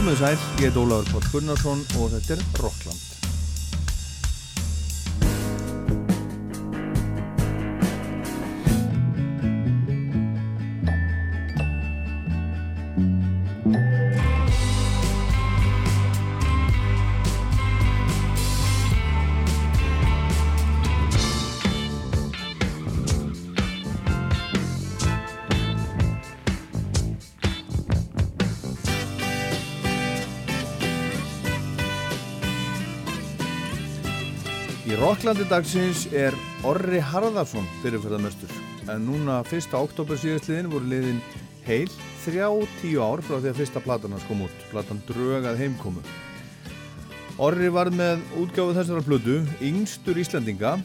Komið sæl, ég heit Ólafur Páll Gunnarsson og þetta er Rockland. Rocklandi dagsins er Orri Harðarsson fyrirferðarmestur en núna 1. oktober síðastliðin voru liðin heil 30 ár frá því að fyrsta platan hans kom út, platan Drögað heimkomu. Orri var með útgáfu þessara plödu, yngstur Íslandinga,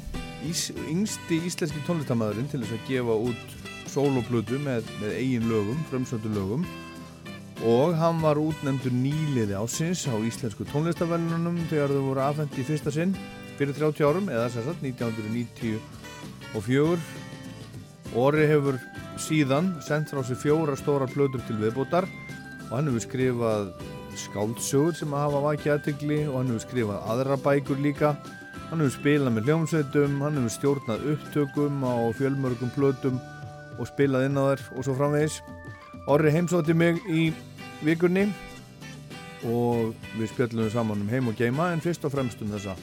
ís, yngsti íslenski tónlistamæðurinn til þess að gefa út soloplödu með, með eigin lögum, frömsöndu lögum og hann var útnefndur nýliði ásins á íslensku tónlistavælunum þegar þau voru afhengt í fyrsta sinn fyrir 30 árum eða sérsagt 1994 Orri hefur síðan sendt frá sér fjóra stóra plötur til viðbótar og hann hefur skrifað skáldsögur sem að hafa vakið aðtegli og hann hefur skrifað aðra bækur líka. Hann hefur spilað með hljómsveitum hann hefur stjórnað upptökum á fjölmörgum plötum og spilað inn á þær og svo framvegis. Orri heimsótti mig í vikunni og við spjöllum saman um heim og geima en fyrst og fremst um þessa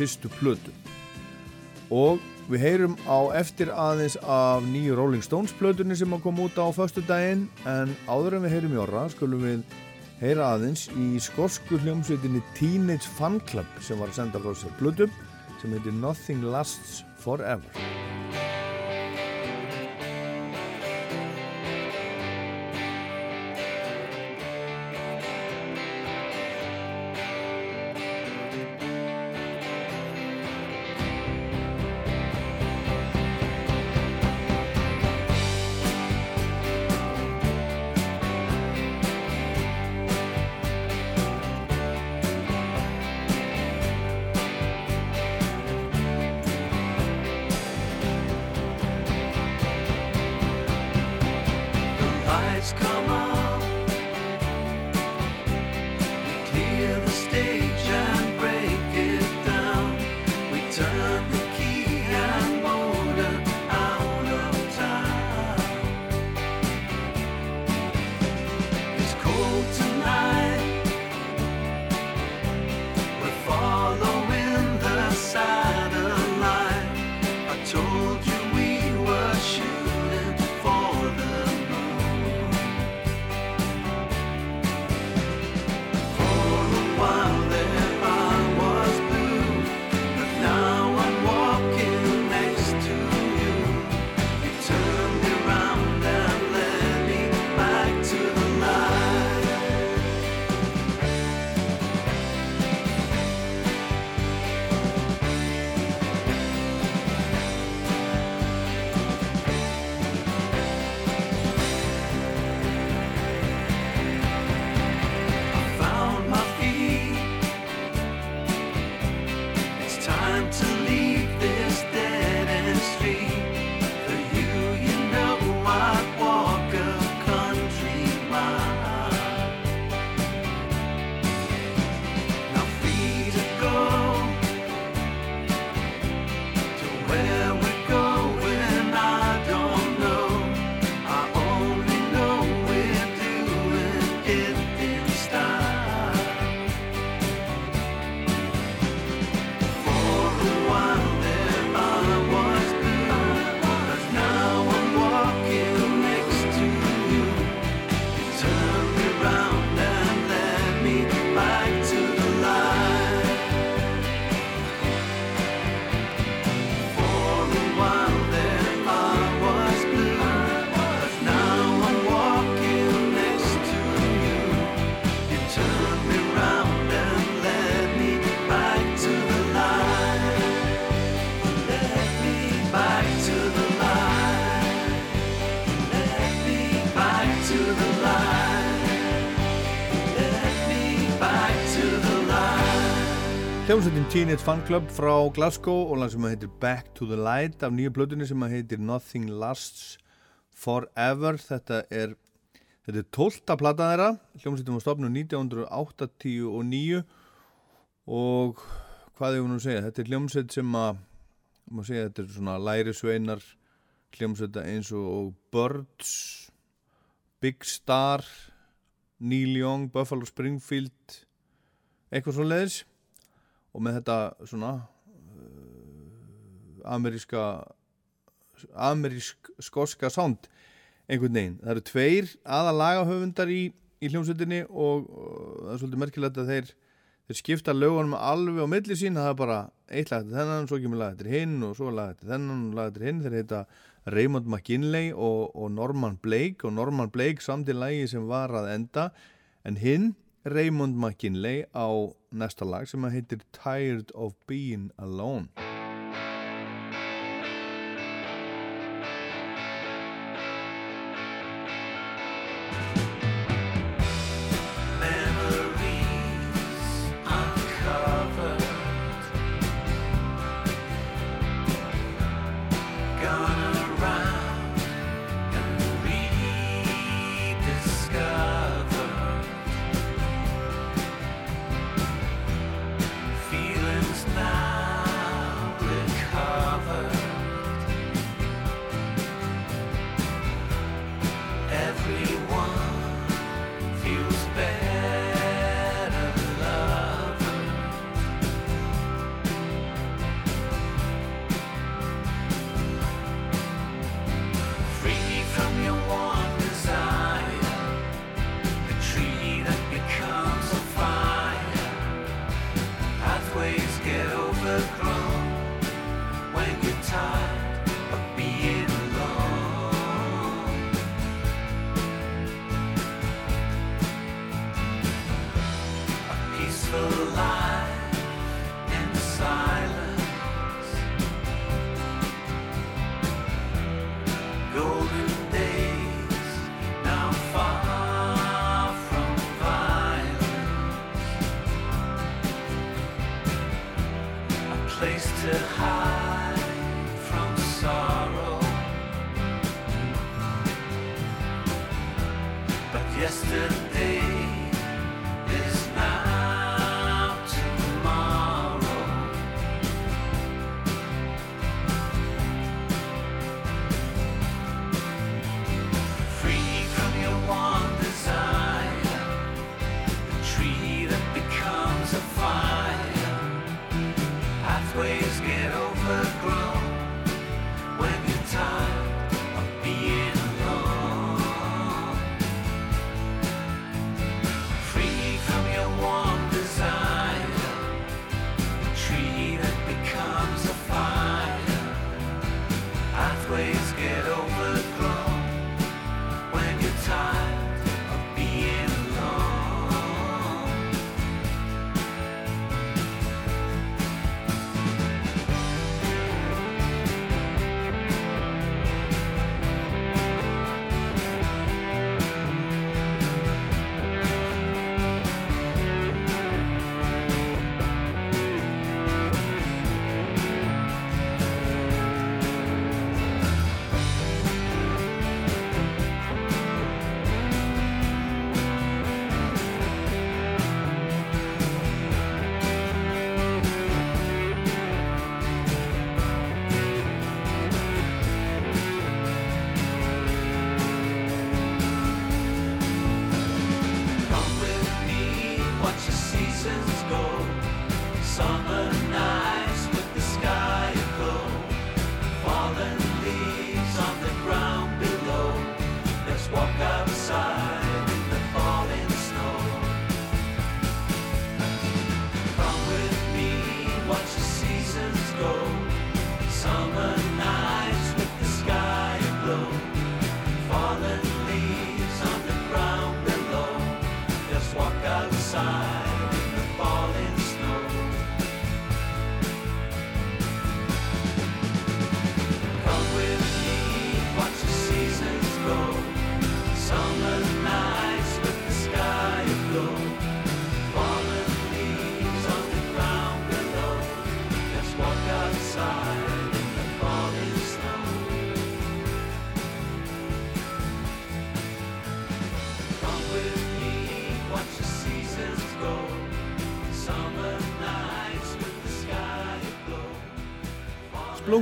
fyrstu plötu. Og við heyrum á eftir aðeins af nýju Rolling Stones plötunni sem að koma út á förstu daginn en áður en við heyrum í orra skulum við heyra aðeins í skosku hljómsveitinni Teenage Fan Club sem var að senda frá sér plötu sem heitir Nothing Lasts Forever Teenage Fan Club frá Glasgow og lag sem heitir Back to the Light af nýju blöðunni sem heitir Nothing Lasts Forever. Þetta er Þetta er tólta plata þeirra, hljómsveitum á stopnum 1989 og hvað voru nú að segja, þetta er hljómsveit sem að, maður segja, þetta er svona læri sveinar hljómsveita eins og Birds, Big Star, Neil Young, Buffalo Springfield, eitthvað svo leiðis og með þetta svona uh, ameríska amerísk skoska sound einhvern veginn. Það eru tveir aða lagahöfundar í, í hljómsveitinni og, og það er svolítið merkilegt að þeir, þeir skipta lögunum alveg á milli sín, það er bara eitt lag eftir þennan, svo kemur lag eftir hinn og svo lag eftir þennan og lag eftir hinn, þeir heita Raymond McKinley og, og Norman Blake. Og Norman Blake samt í lagi sem var að enda. En hinn Raymond McKinley á næsta lag sem heitir Tired of Being Alone days get overgrown when you're tired.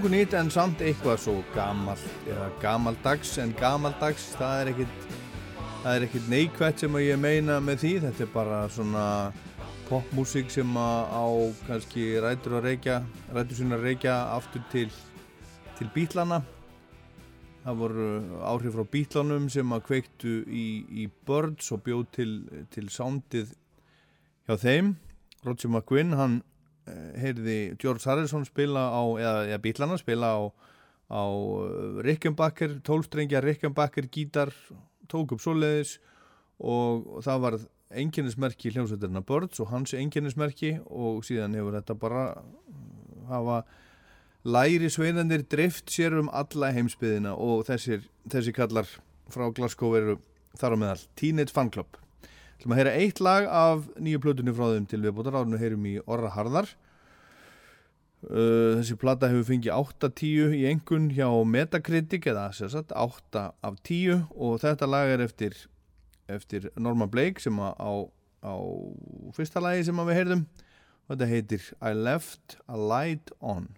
Splungunýtt en samt eitthvað svo gamal eða gamaldags en gamaldags það er ekkit það er ekkit neikvægt sem að ég meina með því. Þetta er bara svona popmusík sem að á kannski rætur að reykja rætur sín að reykja aftur til til bítlana. Það voru áhrif frá bítlanum sem að kveiktu í, í Birds og bjóð til, til sándið hjá þeim. Roger McGuinn hann heyrði George Harrison spila á, eða, eða Bílana spila á, á eh, Rickenbacker, tólstrengja Rickenbacker gítar, tók upp svoleiðis og það var enginnismerki hljómsveitarna Birds og hans enginnismerki og síðan hefur þetta bara hafa læri sveinandir drift sér um alla heimsbyðina og þessir, þessi kallar frá Glasgow eru þar á meðal Teenage Fan Club Þú ætlum að heyra eitt lag af nýju plötunni frá þeim til viðbútar, árinu heyrum í Orra Harðar. Uh, þessi plata hefur fengið 8-10 í engun hjá Metacritic eða sagt, 8 af 10 og þetta lag er eftir, eftir Norman Blake sem á, á fyrsta lagi sem við heyrðum þetta heitir I Left a Light On.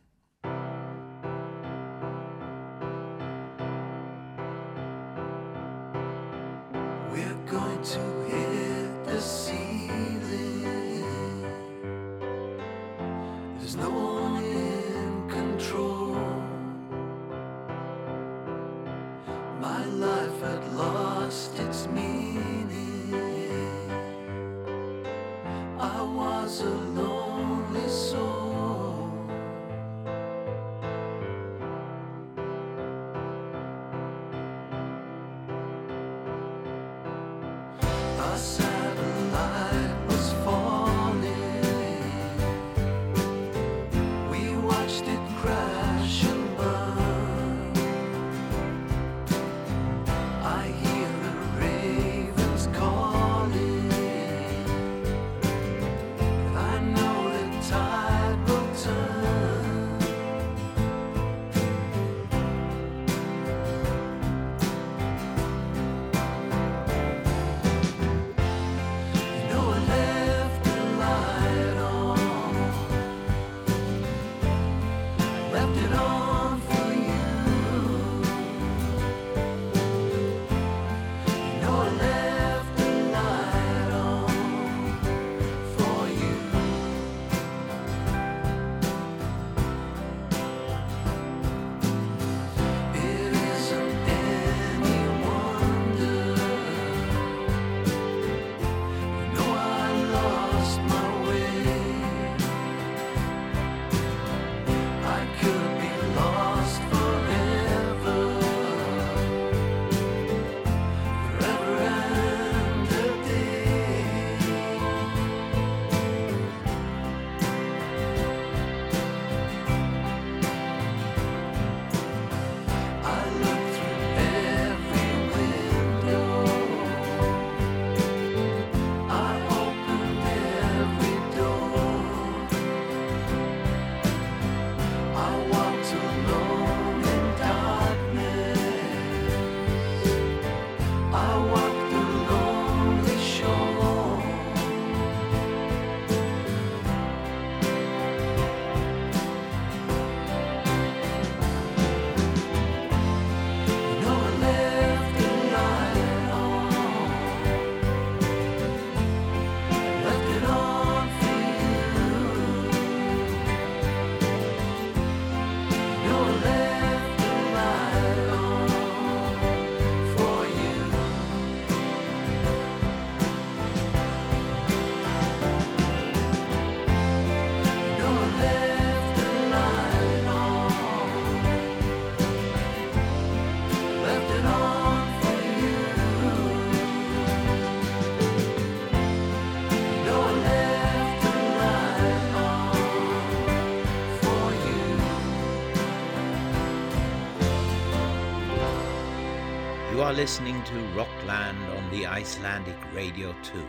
Are listening to Rockland on the Icelandic Radio 2.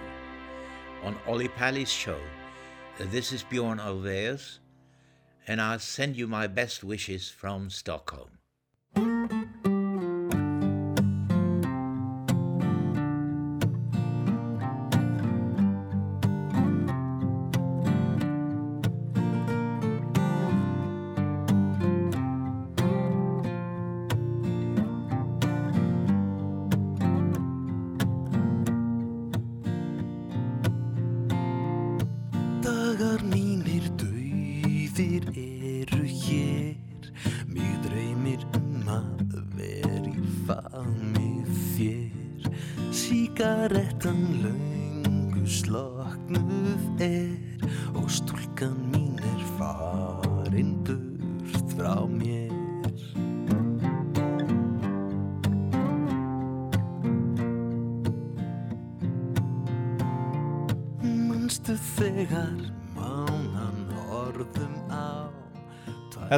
On Olli Palli's show, this is Bjorn Alveus, and I'll send you my best wishes from Stockholm.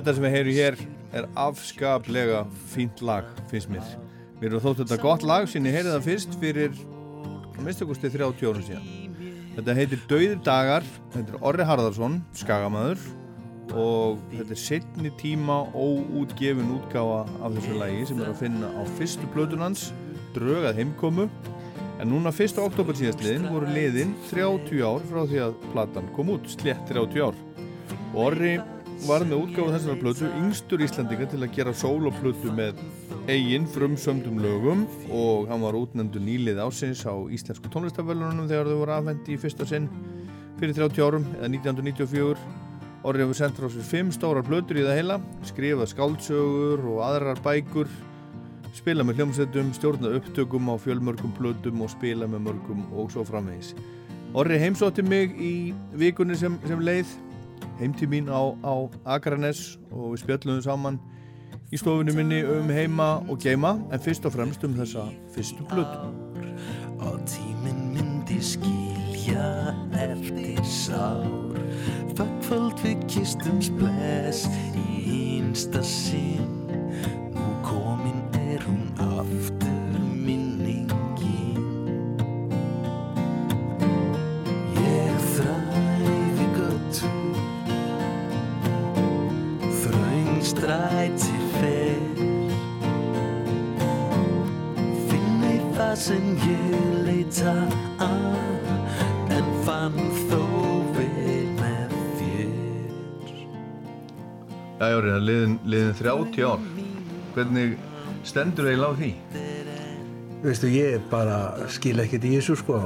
Þetta sem við heyrum hér er afskaplega fínt lag, finnst mér. Mér eru þótt þetta gott lag sín ég heyrði það fyrst fyrir minnstakosti 30 árum síðan. Þetta heitir Dauðir dagar, þetta er Orri Harðarsson, skagamæður og þetta er setni tíma óútgefin útgáfa af þessu lagi sem er að finna á fyrstu blöðunans, drögað heimkomu en núna 1. oktober síðastliðin voru liðin 30 ár frá því að platan kom út, slett 30 ár Orri var með útgáfa þessara plötu yngstur Íslandinga til að gera sóloplötu með eigin frumsöndum lögum og hann var útnendur nýlið ásins á Íslensku tónlistafölunum þegar þau voru afhendi í fyrsta sinn fyrir 30 árum eða 1994 Orri hefur sendt frá sér fimm stórar plötur í það heila skrifað skáldsögur og aðrar bækur spila með hljómsveitum, stjórna upptökum á fjölmörgum plötum og spila með mörgum og svo framvegis. Orri heimsótti mig í vikunni sem, sem leið heimtí mín á, á Akranes og við spjöllum saman í stofunum minni um heima og geima en fyrst og fremst um þessa fyrstu blötu Og tíminn myndi skilja eftir sár. Fökkföld við kistum spless í einsta sinn. Nú komin er hún aftur liðin, liðin 30 ár. Hvernig stendur eiginlega á því? Veistu, ég bara skil ekkert í þessu sko.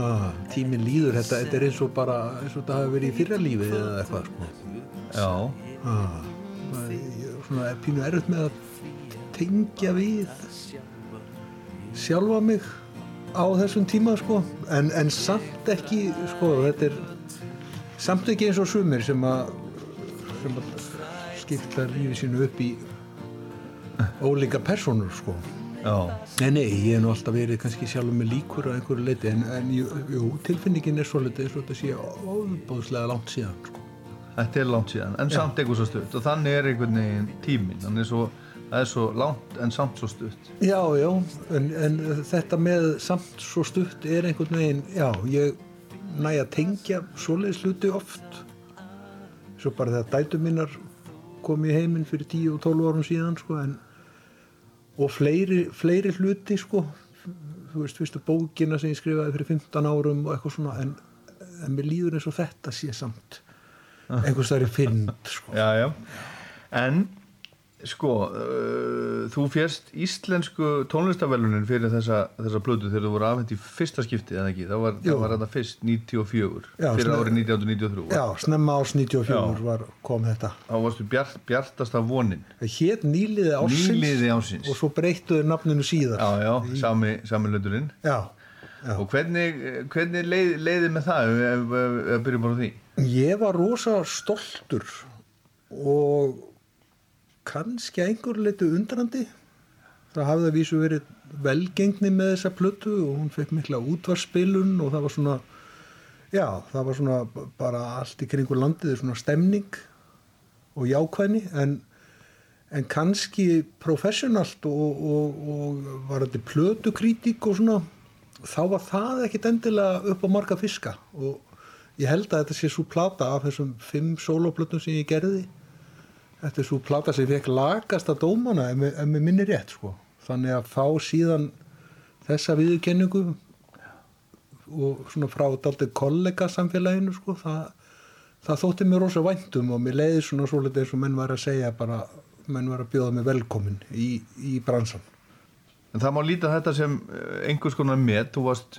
Ha, tíminn líður, þetta, þetta er eins og bara eins og þetta hafi verið í fyrra lífi eða eitthvað sko. Já, ha, það- ég er svona pínu erfitt með að tengja við sjálfa mig á þessum tíma sko. En, en samt ekki sko þetta er samt ekki eins og sumir sem að sem að skipta lífi sínu upp í ólíka personur sko. Já, Nei, nei, ég hef nú alltaf verið kannski sjálfur með líkur á einhverju leiti en, en jú, jú, tilfinningin er svolítið eins og þetta sé óbúðslega langt síðan sko. þetta er langt síðan en samt eitthvað svo stutt. Og þannig er einhvern veginn tíminn þannig svo, það er svo langt en samt svo stutt. Já, já, en, en þetta með samt svo stutt er einhvern veginn, já, ég næ að tengja svoleiðis hluti oft. Svo bara þegar dætu mínar kom í heiminn fyrir 10 og 12 árum síðan sko, en, og fleiri, fleiri hluti sko, þú veist, fyrstu bókina sem ég skrifaði fyrir 15 árum og eitthvað svona en, en mér líður eins og þetta sé samt einhvers þar er fynd sko. En, sko uh, þú fjast íslensku tónlistavelunin fyrir þessa, þessa blödu þegar þú voru afhengt í fyrsta skipti eða ekki, það var, það var þetta fyrst 94 Já, fyrir árið 1993 Já, snemma ás 94 Já. var, kom þetta. Þá varstu bjart, bjartasta vonin. Það hét nýliði ásins Nýliði ásins og svo breyttuðu nafninu síðar. Já, já, sami, sami löndurinn Já, já. Og hvernig, hvernig leið, leiði með það ef, ef byrjum bara á því? Ég var rosa stoltur og kannski einhver leitu undrandi. Það hafði að vísu verið velgengni með þessa plötu og hún fekk mikla útvarspilun og það var svona já, það var svona bara allt í kringur landið svona stemning og jákvæðni en, en kannski professionalt og, og, og var þetta plötukrítik og svona þá var það ekkit endilega upp á marga fiska og ég held að þetta sé svo plata af þessum fimm soloplötum sem ég gerði þetta er svo plata sem fekk lagast að dómana ef, mér minni rétt sko. þannig að fá síðan þessa viðurkenningu og svona frá daldið kollega samfélaginu sko, það, það þótti mér rosa væntum og mér leiði svona svolítið eins og menn var að segja bara, menn var að bjóða mig velkomin í, í bransan En það má líta þetta sem eh, einhvers konar met, þú varst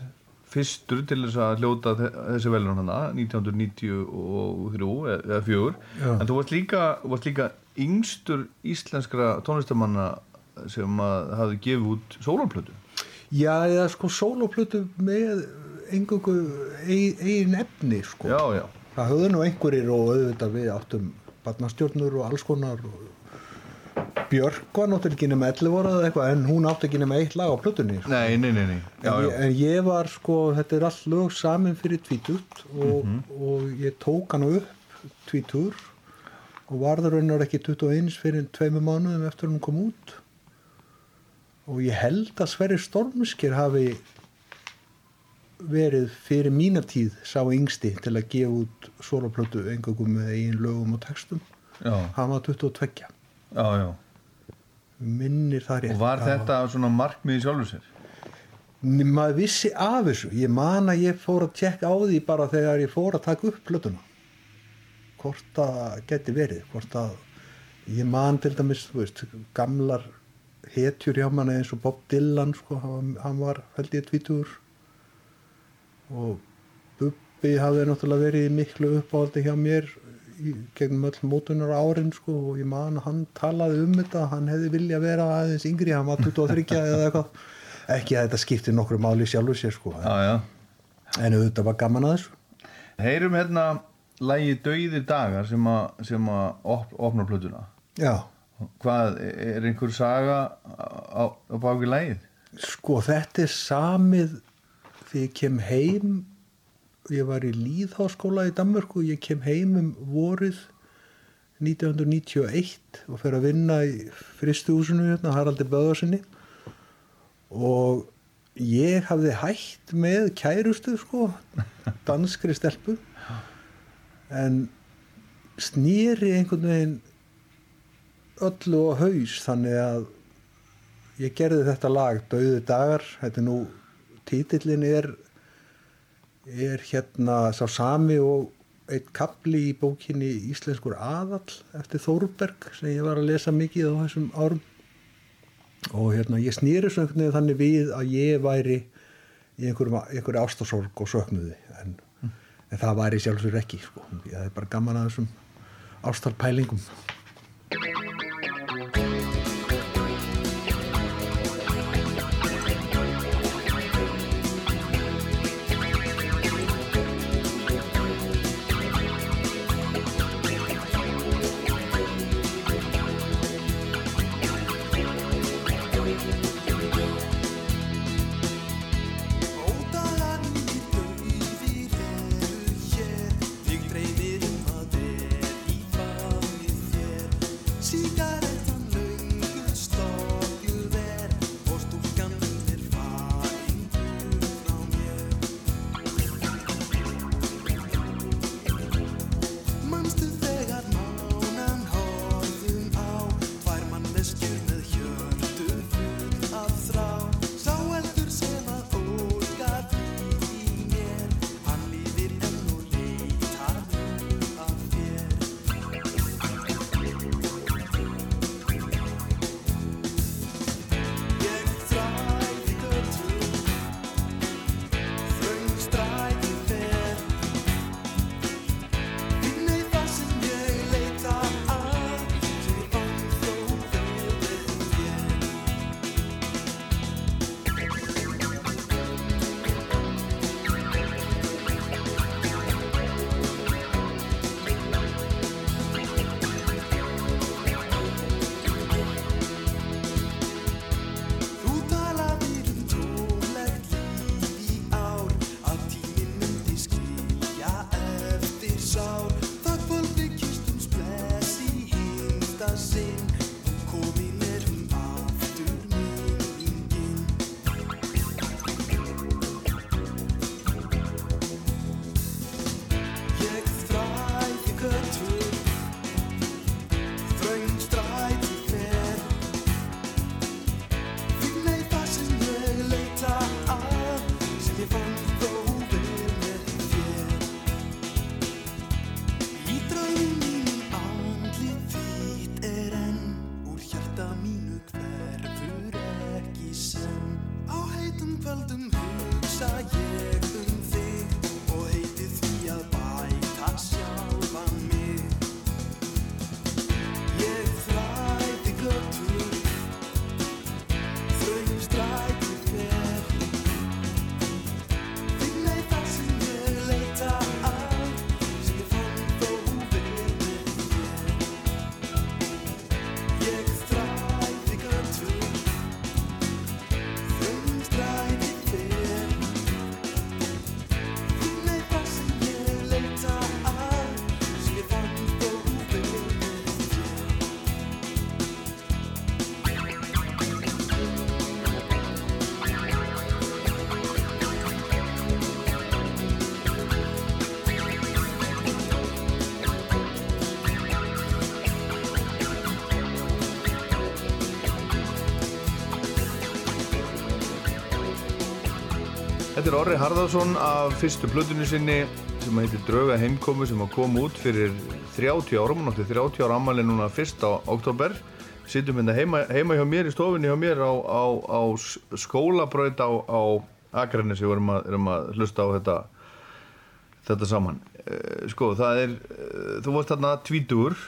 fyrstur til þess að hljóta þe- þessi velun hana 1993 eða 4 Já. en þú varst líka, varst líka yngstur íslenskra tónlistamanna sem að hafði gefið út sólarplötu Já, eða sko sólóplötu með engungu eigin efni sko. já, já, Það höfðu nú einhverjir og auðvitað við áttum barnastjórnur og alls konar og Björk var náttúrulega ekki nema 11 ára eða eitthvað en hún átti ekki nema eitt lag á plötunni sko. nei, nei, nei, nei. Já, en, ég, en ég var sko, þetta er allt lög samin fyrir tvítut og, og ég tók hana upp tvítur og varður raunar ekki 21 fyrir tveimur mánuðum eftir hún kom út. Og ég held að Sverri Stormskir hafi verið fyrir mína tíð sá yngsti til að gefa út soloplötu engangum með eigin lögum og textum. Já, hann var 22 já, já. minnir það rétt. Og var þetta svona markmið í sjálfu sér? Maður vissi af þessu. Ég man að ég fór að tjekka á því bara þegar ég fór að taka upp plötuna. Hvort það geti verið hvort að ég man til dæmis veist, gamlar hetjur hjá manni eins og Bob Dylan sko, hann, hann var held ég tvítur og Bubbi hafði náttúrulega verið miklu uppáhaldi hjá mér gegnum öll mótunar árin sko, og ég man að hann talaði um þetta hann hefði vilja vera aðeins yngri hann var 23 eða eitthvað ekki að þetta skipti nokkru máli sjálfur sér sko. já, já. en auðvitað var gaman að þessu heyrum hérna lægi Dauðir dagar sem að, sem að op, opna plötuna já, hvað, er einhver saga á, á baki lægið? sko þetta er samið þegar ég kem heim ég var í Líðháskóla í Danmörku ég kem heim um vorið 1991 og fer að vinna í fristuhúsinu hérna, Haraldi Böðarsinni og ég hafði hætt með kærustu sko, danskri stelpu. En snýri einhvern veginn öllu á haus þannig að ég gerði þetta lag Dauði dagar, þetta er nú títillin er er hérna sá sami og eitt kapli í bókinni Íslenskur aðall eftir Þórberg sem ég var að lesa mikið á þessum árum. Og hérna ég snýri veginn þannig við að ég væri í einhverju ástasorg og söknuði en, en það væri sjálfsögur ekki sko. ég er bara gaman að þessum ástarpælingum Er Orri Harðarsson af fyrstu plötunni sinni sem heitir Drauga heimkomu sem að koma út fyrir 30 árum, átti 30 ára ammali núna 1. oktober. Sittum hérna heima, heima hjá mér í stofunni hjá mér á, á, á skólabraut á, á Akranesi og erum að, erum að hlusta á þetta, þetta saman. Eh, Sko, það er, eh, þú varst þarna tvítur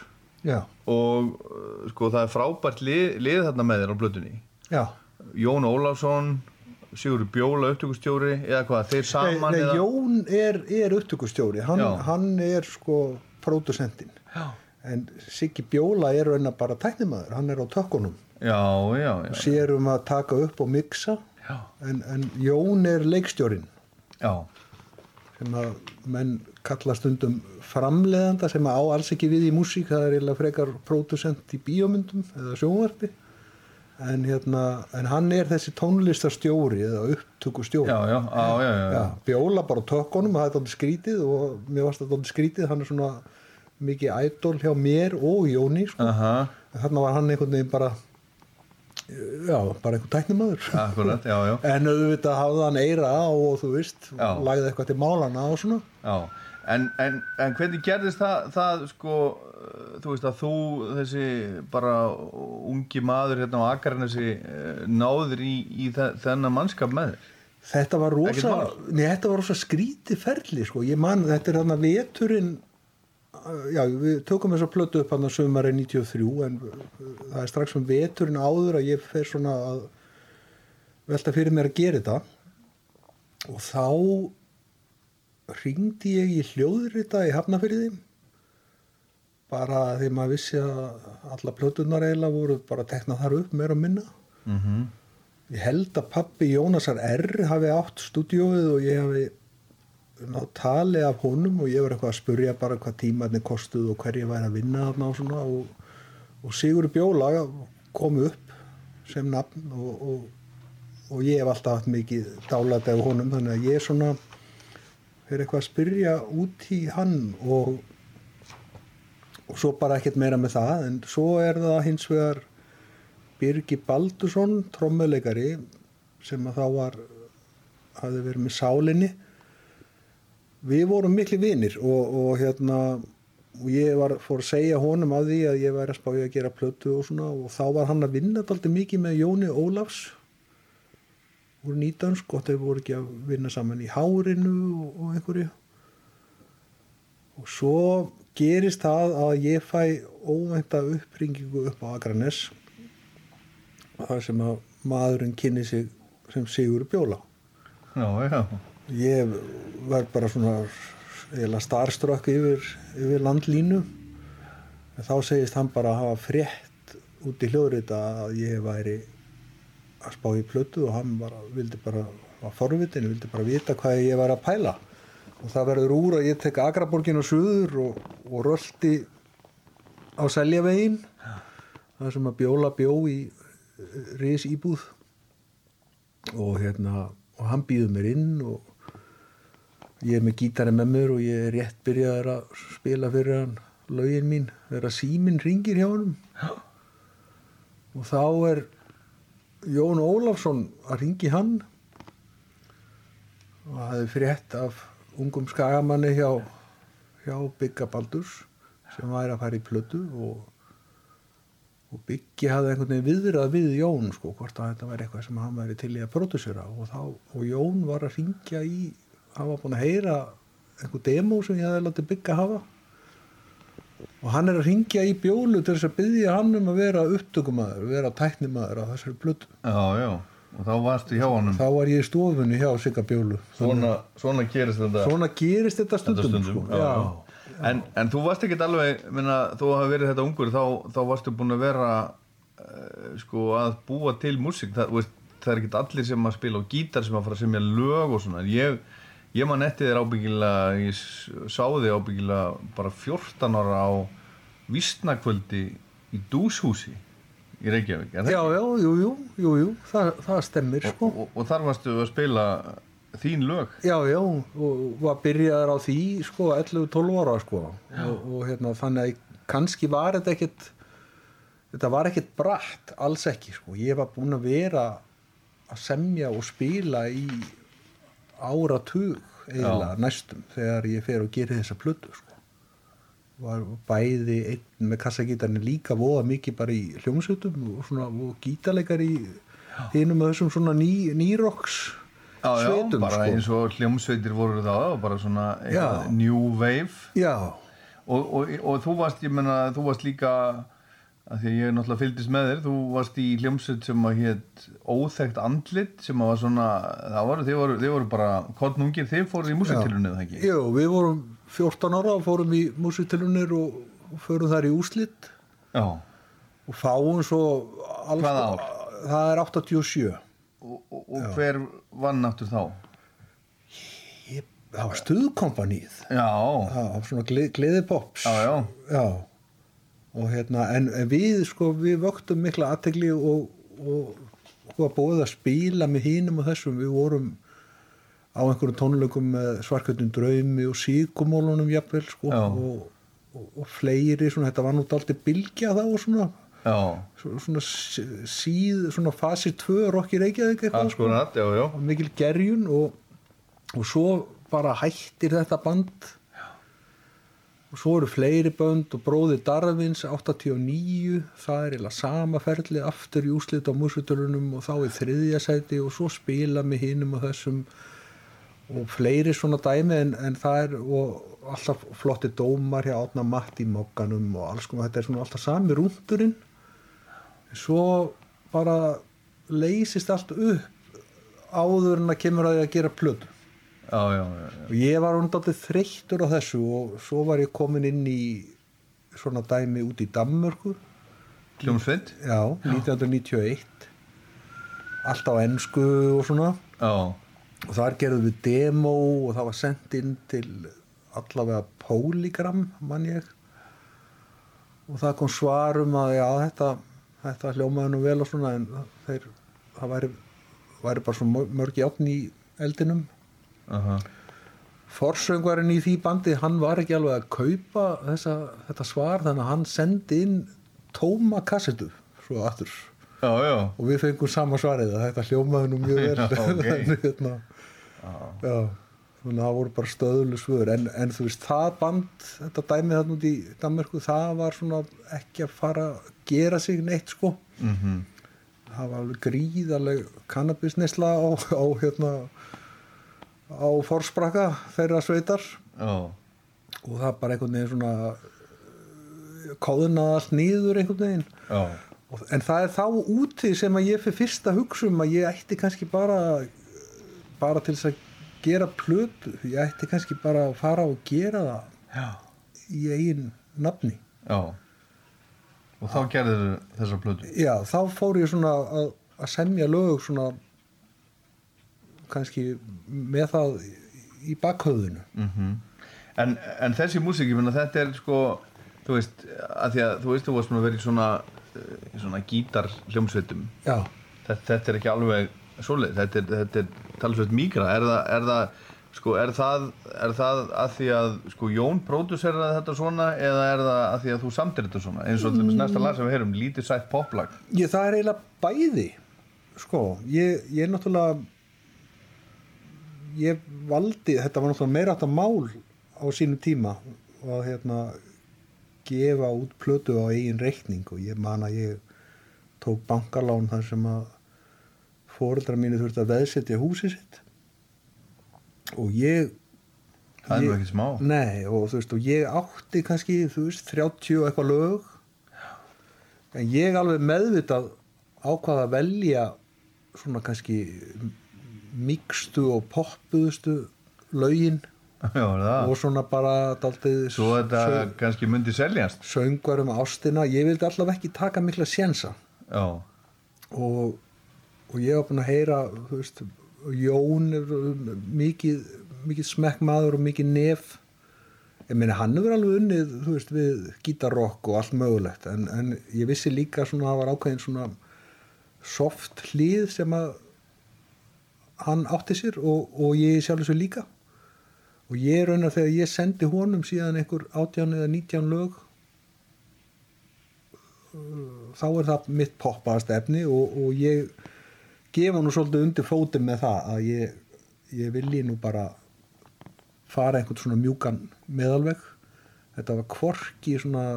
Já, og eh, sko það er frábært lið, lið þarna með þér á plötunni. já. Jón Ólafsson, Sigurður Bjóla, upptökustjóri, eða hvað, þeir Nei, saman nei, eða... Jón er, er upptökustjóri, hann, hann er sko pródusentinn. Já. En Siggi Bjóla er raun að bara tæknimaður, hann er á tökkunum. Já, já, já. Sér um að taka upp og mixa, Já. en, en Jón er leikstjórin Já, sem að menn kalla stundum framleiðanda sem að á alls ekki við í músík, það er eiginlega frekar pródusent í bíómyndum eða sjónvarpi. En, hérna, en hann er þessi tónlistarstjóri eða upptökustjóri. já, já, bjóla bara á tökkunum, það er dálítið skrítið og mér varst dálítið skrítið, hann er svona mikið ædol hjá mér og Jóni, sko. Aha, En þarna var hann einhvern veginn bara, já, bara einhvern tæknimaður. akkurat, já, já. En auðvitað hafði hann eira og þú veist, lagði eitthvað til málana og svona. Já, en, en, en hvernig gerðist það, það sko, uh, þú veist að þú, þessi bara ungi maður hérna á Akranesi eh, náður í, í þe- þennan mannskap með þér? Þetta var rosa, nei, þetta var rosa skrítið ferli, sko. Ég man, þetta er hann að veturinn, já, við tökum þess að plötu upp hann að sömari 93, en uh, það er strax um veturinn áður að ég fer svona að velta fyrir mér að gera þetta. Og þá ringdi ég í hljóðrita í Hafnafyrði, bara því maður vissi að alla plötunar eiginlega voru bara teknað þar upp, meira og minna. Mm -hmm. Ég held að pappi Jónasar R hafi átt stúdíóið og ég hafi nátt tali af honum og ég var eitthvað að spurja bara hvað tímarnir kostuð og hverju væri að vinna þarna og svona og, og Sigur Bjóla kom upp sem nafn og, og, og ég hef alltaf haft mikið dálæti af honum þannig að ég svona fyrir eitthvað að spyrja út í hann og, og svo bara ekkert meira með það en svo er það hins vegar Birgi Baldursson, trommuleikari sem að þá var hafði verið með sálinni. Við vorum miklu vinir og, og hérna og ég var, fór að segja honum að því að ég væri að spája að gera plötu og svona og þá var hann að vinna alltaf mikið með Jóni Ólafs. Voru nýtönsk og þau voru ekki að vinna saman í hárinu og, og einhverju. Og svo gerist það að ég fæ óvænta uppringingu upp á Akranes þar sem að maðurinn kynni sig sem Sigur Bjóla. Já, já. ég var bara svona starströkk yfir, yfir landlínu. En þá segist hann bara að hafa frétt út í hljóðrita að ég væri að spá í plötu og hann bara, vildi bara var forvitin, vildi bara vita hvað ég var að pæla og það verður úr að ég tek Akraborgin og Suður og, og röldi á Seljavegin það sem að bjóla bjó í ris íbúð og hérna og hann býður mér inn og ég er með gítari með mér og ég er rétt byrjaður að spila fyrir hann lögin mín þegar síminn ringir hjá honum. Og þá er Jón Ólafsson að ringi hann. Og hafði frétt af ungum skagamanni hjá, hjá Bygga Baldurs sem væri að fara í plötu og, og Byggi hafði einhvern veginn viðrað við Jón sko, hvort að þetta væri eitthvað sem hann væri til í að pródusera og, og Jón var að ringja í hann var búin að heyra einhver demo sem ég hafði látið Bygga hafa. Og hann er að ringja í bjólu til þess að byggja hann um að vera upptökumæður, vera tæknimaður á þessari plötu. Já, já. Og þá varstu hjá honum. þá var ég í stofunni hjá Sigga Bjólu Svona, svona gerist þetta. svona gerist þetta Þetta stundum, stundum, Sko. já, já. En, en þú varst ekkert alveg, minna, þú hafi verið þetta ungur, þá, þá varstu búin að vera uh, sko að búa til músík, það, það er ekkert allir sem að spila á gítar sem að fara að semja lög og svona, ég, ég man eftir þér ábyggilega, ég sá þig ábyggilega bara 14 ára á vísnakvöldi í dúshúsi í Reykjavík, já, já, jú, jú, jú, jú það, það stemmir sko. og, og, og þar varstu að spila þín lög já, já, og var byrjaður á því sko, 11-12 ára sko. og, og hérna, þannig að kannski var þetta ekkit þetta var ekkit bratt, alls ekki sko. ég var búin að vera að semja og spila í áratug eiginlega næstum þegar ég fer og gerir þessa plötu sko. Var bæði einn með kassagítarni líka voða mikið bara í hljómsveitum og, svona, og gítarleikar í hinum af þessum svona ný, nýroks sveitum bara sko. eins og hljómsveitir voru þá, bara svona new wave. Já, og, og, og þú varst, ég menna, þú varst líka að því að ég náttúrulega fylgdist með þér þú varst í hljómsveit sem að hétt óþekkt andlit sem að var svona það voru, þið voru, þið voru bara kornungir, þið fóruð í músitilunni eða ekki? Jú, við vorum 14 ára og fórum í músitilunir og, förum þar í úslit Já, og fáum svo alls, Hvaða ár? Það er 87 og, og, og hver vann aftur þá? ég, Það var stuðkompanið Já, Það var svona gle, gleðipops já, já, Já, og hérna, en, en við sko, við vöktum mikla aðtegli og, og, og var búið að spila með hinum og þessum, við vorum á einhverjum tónleikum með svarkvöldum draumi og síkumólunum jafnvel sko, Já. og, og, og fleiri, svona, þetta var nú daldið bylgja þá og svona, já, svo- svona síð, svona fasi 2 rokki reykjaðik eitthvað sko, já, já. Mikil gerjun og, og svo bara hættir þetta band. Og svo eru fleiri bönd og bróði Darvins 89, það er eiginlega sama ferli aftur í úslit á músutölunum og þá í þriðja sæti og svo spila með hinum og þessum og fleiri svona dæmi en, en það er og alltaf flotti dómar hjá átna matt í mokkanum og alls konar, þetta er svona alltaf sami rúndurinn svo bara leysist allt upp áður en að kemur að því að gera plötu. Já, já, já, og ég var undaldið þreyttur á þessu og svo var ég komin inn í svona dæmi út í Danmörku. Hljómsveit? já, 1991 allt á ensku og svona. Já, og þar gerðum við demo og það var sendt inn til allavega Polygram mann ég. Og það kom svar um að já þetta, þetta hljómaði nú vel og svona en þeir, það væri, væri bara svo mörg játn í eldinum. Aha, forsöngvarinn í því bandi hann var ekki alveg að kaupa þessa, þetta svar þannig að hann sendi inn tóma kassetu svo aftur. Já, já. Og við fengum sama svarið að þetta hljómaði nú mjög vel. Já, ok. Þannig, hérna, já, þannig að það voru bara stöðlu svör. En, en þú veist það band þetta dæmið þarna út í Danmörku það var svona ekki að fara að gera sig neitt sko. Mhm, það var alveg gríðarleg kannabisnesla á, á hérna á forsprakka þeirra sveitar. Já, og það bara einhvern veginn svona kóðunaði allt nýður einhvern veginn. Og, en það er þá úti sem að ég fyrir fyrst að hugsa um að ég ætti kannski bara bara til þess að gera plötu ég ætti kannski bara að fara og gera það já, í eigin nafni. Já. Og þá gerður þessa plötu? Já, þá fór ég svona að, að semja lög svona kannski með það í bakhauðinu mm en, en þessi músík, ég finna þetta er sko þú veist, að því að þú veist þú varst nú að vera í svona, eh, í svona gítar hljómsveitum þetta, þetta er ekki alveg svoleið, þetta er, þetta er talsveit mígra, er það, er það sko, er það, er það að því að sko Jón próduseraði þetta svona eða er það að því að þú samtir þetta svona? Eins og mm. næsta lag sem við heyrum, lítið sætt poplag. Ég, það er eiginlega bæði sko, ég, ég er náttúrulega ég valdi þetta var náttúrulega meira að mál á sínum tíma að hérna gefa út plötu á eigin reikning og ég man að ég tók bankalán þar sem að fóreldra mínu þurfti að veðsetja húsið sitt. Og ég það er ekki smá. Nei, og veist, og ég átti kannski, veist, 30 og eitthvað lög. En ég alveg meðvitað ákvað að velja svona kannski mikstu og poppuðustu lögin. Já, og svona bara daldið svo þetta kannski myndi seljast. söngvar um ástina. Ég vildi allavega ekki taka mikla sjensa og, og ég var búin að heyra veist, Jón er mikið, mikið smekkmaður og mikið nef. Ég meina hann hefur alveg unnið veist, við gítarrock og allt mögulegt. En, en ég vissi líka að það var ákveðin svona soft hlið sem að hann átti sér og, og ég sjálf þessu líka. Og ég raunar þegar ég sendi honum síðan einhver átján eða nítján lög þá er það mitt poppaðast efni og, og ég gefa nú svolítið undir fótum með það að ég, ég vilji nú bara fara einhvern svona mjúkan meðalveg. Þetta var kvorki svona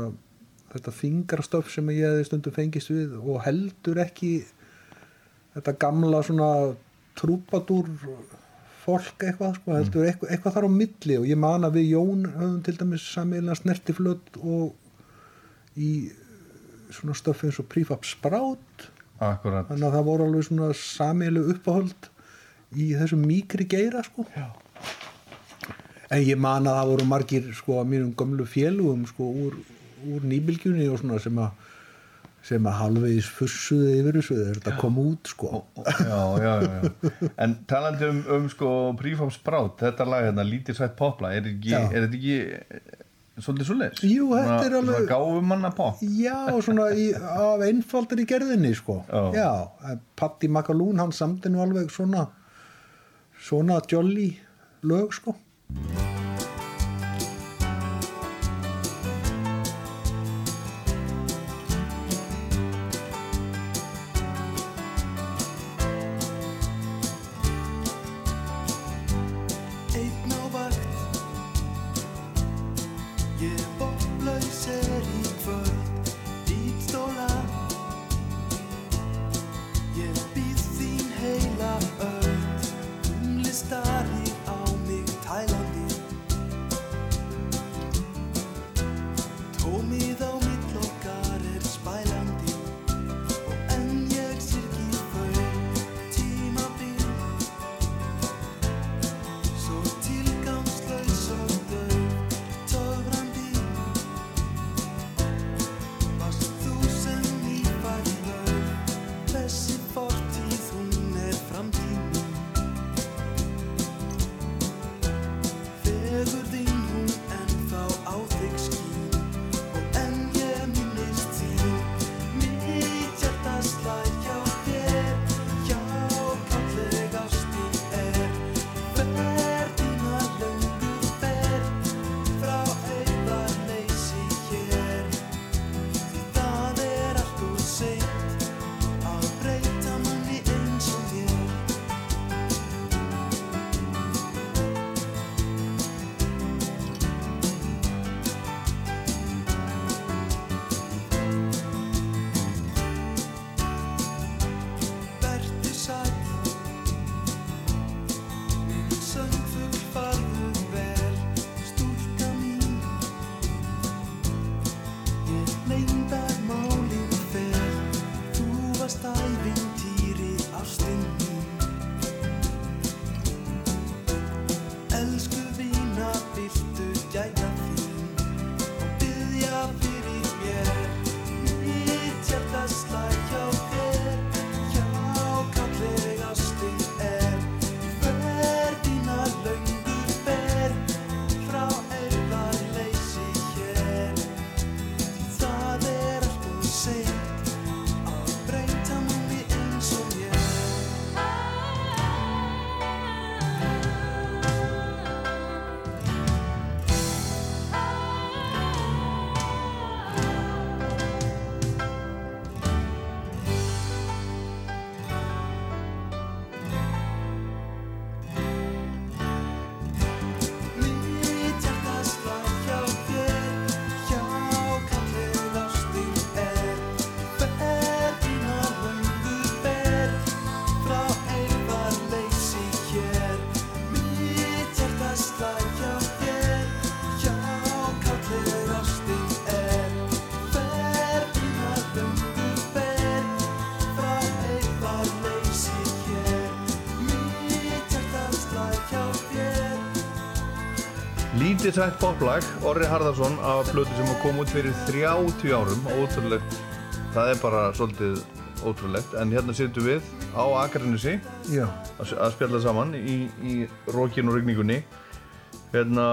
þetta fingrastöf sem ég hefði stundum fengist við og heldur ekki þetta gamla svona trúpadúr fólk eitthvað sko, heldur eitthvað, eitthvað þar á milli. Og ég man að við Jón höfum til dæmis sammeilina snertiflöt og í svona stöf eins og prífab sprát akkurat. Þannig að það voru alveg svona sameilu uppáhald í þessum mýkri geira sko. Já. en ég man að það voru margir sko að mínum gömlu félugum sko úr, úr nýbylgjunni og svona sem að sem að halvegis fussuði yfir þessu þegar þetta kom út sko. Já, já, já, já. en talandi um, um sko Prífam Sprát, þetta lag hérna lítið sætt popla, er, er þetta ekki svolítið svoleiðis? Jú, þetta er alveg- svona gáfumanna pop Já, svona í, af einfaldar í gerðinni sko. Já. en Patti Makalún hann samti nú alveg svona svona jolly lög sko. Lítið sætt poplag, Orri Harðarsson af plötu sem kom út fyrir 30 árum ótrúlegt, það er bara svolítið ótrúlegt, en hérna sittum við á Akarnissi að að spjalla saman í, í rókinu og rigningunni. Hérna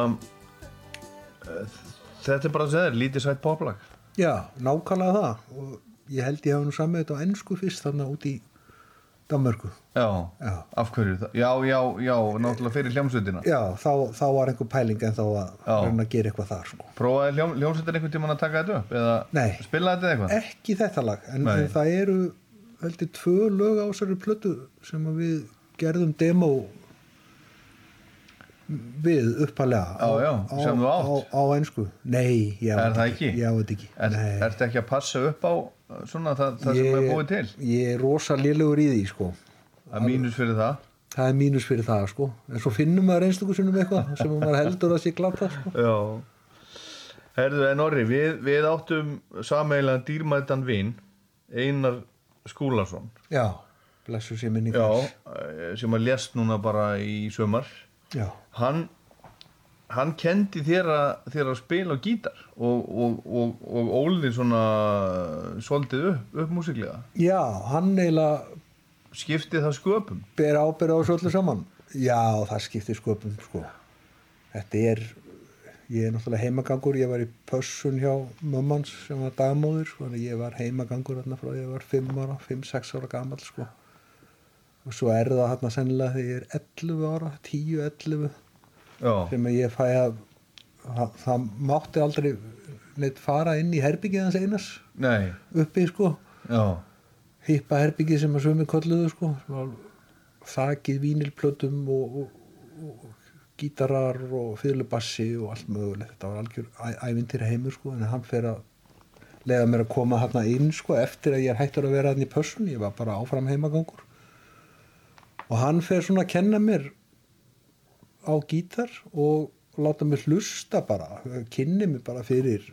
þetta er bara að segja þér, lítið sætt poplag Já, nákvæmlega það. Og ég held ég hafa nú samið þetta á ennsku fyrst þannig út í Danmörku já, Já. af hverju já, já, já, náttúrulega fyrir hljómsveitina Já, þá, þá var einhver pæling en þá að reyna að gera eitthvað þar sko. prófaði hljóm, hljómsveitin einhvern tímann að taka þetta upp eða Nei. spila þetta eitthvað Ekki þetta lag, en, Nei. það eru heldur tvö lög á þessari plötu sem við gerðum demo við uppalega Já, já, sem þú átt. á, á einsku nei, ég á það ekki. ekki? ég á ekki. Er, ertu ekki að passa upp á svona það, það sem er búið til? ég er rosa lélugur í því sko. Það er mínus fyrir það. Það er mínus fyrir það sko. En svo finnum maður einstöku sinnum eitthvað sem maður heldur að sé glata sko. Já. Herðu, en orri, við, við áttum sameiginlega dýrmætan vin Einar Skúlason. Já, blessu sér minni Já, eh, sem að lést núna bara í sömar já, Hann hann kendi þér að, þér að spila á gítar og, og, og, og ólið svona svolítið upp, upp músiklega já, hann eiginlega skipti það sköpum? ber ábyrð á þessu öllu saman. Já, það skiptir sköpum sko. Þetta er ég er náttúrulega heimagangur, ég var í pössun hjá mömmans sem var dagmóður sko, ég var heimagangur frá ég var 5 ára, 5-6 ára gamall sko og svo er það hérna sennilega þegar ég er 11 ára 10-11 Já, sem ég fæ að það, það mátti aldrei neitt fara inn í herbyggið hans einas nei, uppi sko. Hippa herbyggið sem að sömu kolluðu sko. Þakið vínilplötum og, og, og gítarar og fyrirlubassi og allt mögulegt. Þetta var algjör æ- ævintýra heimur sko en hann fer að leiða mér að koma hérna inn sko eftir að ég er hættur að vera hann í pössun. Ég var bara áfram heimagangur og hann fer svona að kenna mér á gítar og láta mig hlusta bara kynni mig bara fyrir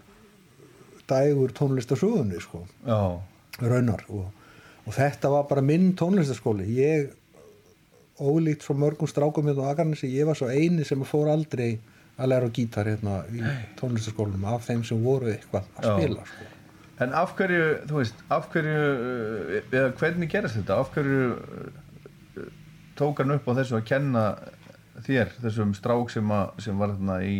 dægur tónlistasögunni sko. Já. Raunar og, og þetta var bara minn tónlistaskóli ég ólíkt frá mörgum strákum hérna á Akarnesi, ég var svo eini sem fór aldrei að læra gítar hérna í tónlistaskólinum af þeim sem voru eitthvað að spila sko. En af hverju, þú veist, af hverju, eða hvernig gerast þetta? Af hverju tók hann upp á þessu að kenna þér, þessum strák sem, að, sem var þarna í,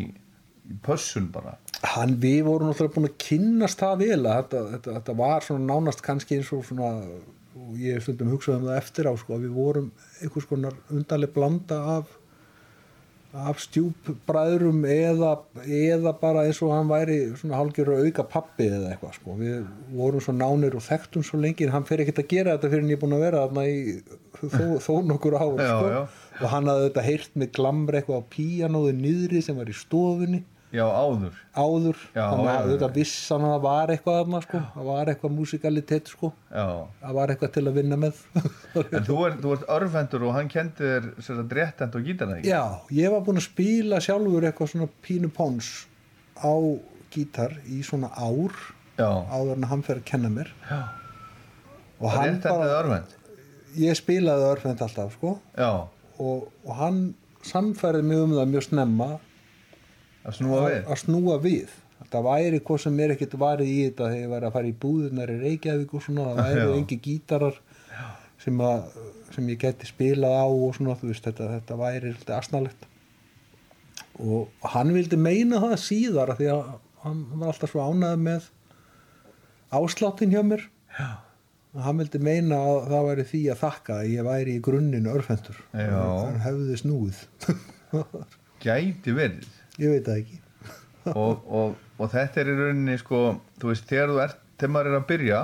í pössun bara? hann, við vorum náttúrulega búin að kynnast það vel að þetta, þetta, þetta var svona nánast kannski eins og svona og ég stundum hugsað um það eftir á sko, að við vorum einhvers konar undarleg blanda af af stjúpbræðrum eða, eða bara eins og hann væri svona hálfgjör auka pappi eða eitthvað sko. við vorum svo nánir og þekktum svo lengi en hann fer ekkert að gera þetta fyrir en ég er búin að vera þarna í þó, þó nokkur ár Já, sko. og hann hafði þetta heyrt með glamri eitthvað á píanóðu niðri sem var í stofunni Já, áður. áður þannig að þetta vissan að það var eitthvað þarna sko, það var eitthvað musikalitet sko Já. það var eitthvað til að vinna með En þú, er, þú ert örfendur og hann kendi þér sér að réttend og gítarna ekki? já, ég var búinn að spila sjálfur eitthvað svona pínu póns á gítar í svona ár Já. áður en hann fer að kenna mér Já. og hann Réttend eða örfend? Ég spilaði örfend alltaf sko. Og, og hann samfærði mig um það mjög snemma Að snúa að við? að snúa við. Þetta væri hvað sem er ekkert varið í þetta þegar ég væri að fara í búðunar í Reykjavík og svona, það væri engi gítarar sem, að, sem ég geti spilað á og svona, þú veist, þetta, þetta væri svolítið asnalegt. Og hann vildi meina það síðar því að hann var alltaf svo ánægð með ásláttin hjá mér. Já. Hann vildi meina að það væri því að þakka að ég væri í grunninn örfendur Já. hann hefði snúið. Gæti verið. ég veit það ekki. Og, og, og þetta er í rauninni sko, þú veist, þegar þú ert þegar maður er að byrja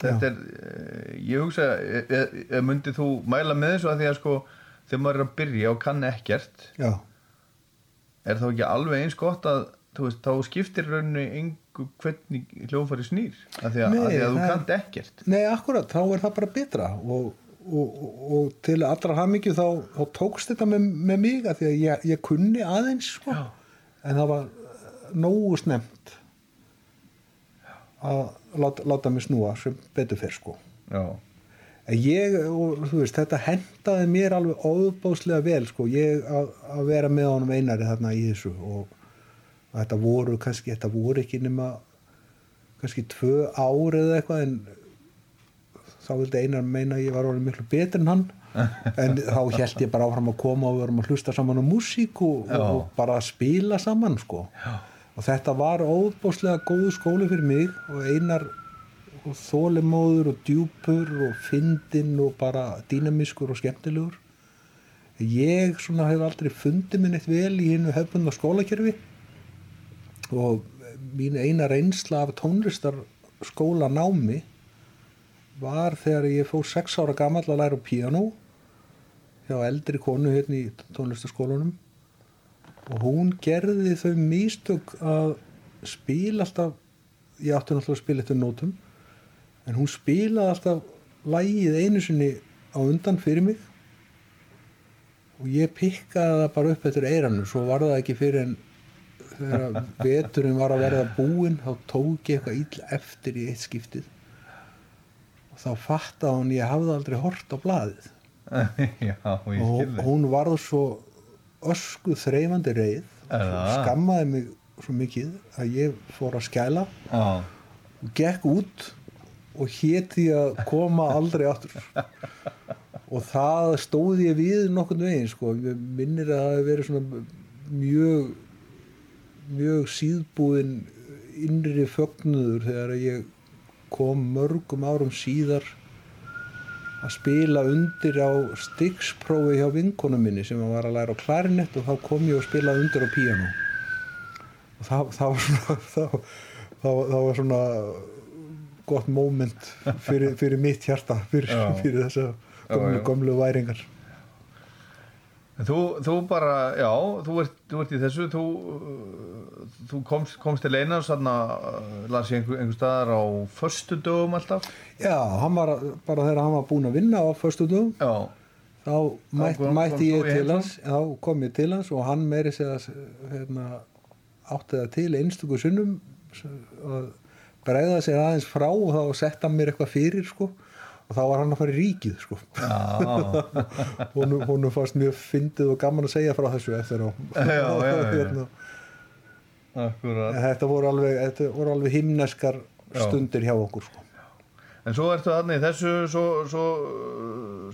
þetta er, eh, ég hugsa e, e, myndi þú mæla með þessu að því að sko þegar maður er að byrja og kann ekkert já. er þá ekki alveg eins gott að þú veist, þá skiptir rauninni hvernig hljófari snýr að því að, Nei, að, því að þú kannt ekkert. Nei, akkurat, þá er það bara betra og, og, og, og til allra hamingju þá, þá tókst þetta með, með mig að því að ég, ég kunni aðeins sko. En það var eh, nógu snemt að láta, láta mig snúa sem betur fyrr sko. ég, og, þú veist, þetta hendaði mér alveg óbáslega vel sko, ég að vera með honum einari þarna í þessu og að þetta voru kannski, þetta voru ekki nema kannski tvö ár eða eitthvað en þá vildi einar meina að ég var orðin miklu betur en hann. En þá held ég bara áfram að koma og við vorum að hlusta saman á músík og, og bara að spila saman sko. Já. og þetta var óbáslega góðu skóli fyrir mig og einar og þólimóður og djúpur og fyndinn og bara dýnamískur og skemmtilegur. Ég svona hef aldrei fundið minn eitt vel í hinnu hefbundna skólakerfi og mín eina reynsla af tónlistar skóla námi var þegar ég fór sex ára gamall að læra piano hjá eldri konu hérna í tónlistarskólanum. Og hún gerði þau místök að spila alltaf ég átti náttúrulega að spila eftir nótum en hún spilaði alltaf lægið einu sinni á undan fyrir mig. Og ég pikkaði það bara upp eftir eiranu svo var það ekki fyrir en þegar veturinn var að verða búinn þá tók ég eitthvað ill eftir í eitt skiptið. Og þá fattaði hún ég hafði aldrei hort á blaðið. Já, og hún varð svo ösku þreifandi reið. Skammaði mig svo mikið að ég fór að skæla. Já, og gekk út og héti að koma aldrei aftur. Og það stóð ég við nokkurn veginn sko, minnir að það hefði verið svona mjög mjög síðbúðin innri fögnuður þegar ég kom mörgum árum síðar að spila undir á stygsprófi hjá vinkonum minni sem var að læra á klarinett og þá kom ég og spilaði undir á píano og það, það var svona það, það, það var svona gott moment fyrir, fyrir mitt hjarta fyrir, fyrir þessa gömlu, já. gömlu væringar Þú, þú bara, já, þú ert, þú ert í þessu, þú, uh, þú komst, komst til eina og sann að las ég einhver, einhver staðar á föstu dögum alltaf. já, var bara þegar hann var búinn að vinna á föstu dögum Já, þá mætt, kom- mætti þú ég til hans þá kom ég til hans og hann meiri segja hérna, átti það til einstöku sunnum að bregða sér aðeins frá og þá sett hann mér eitthvað fyrir sko og þá var hann að fara í ríkið sko hún, hún fannst mjög fyndið og gaman að segja frá þessu eftir á Já, já. Hérna, þetta voru alveg, þetta voru alveg himneskar stundir hjá okkur sko. En svo ertu í þessu, svo, svo,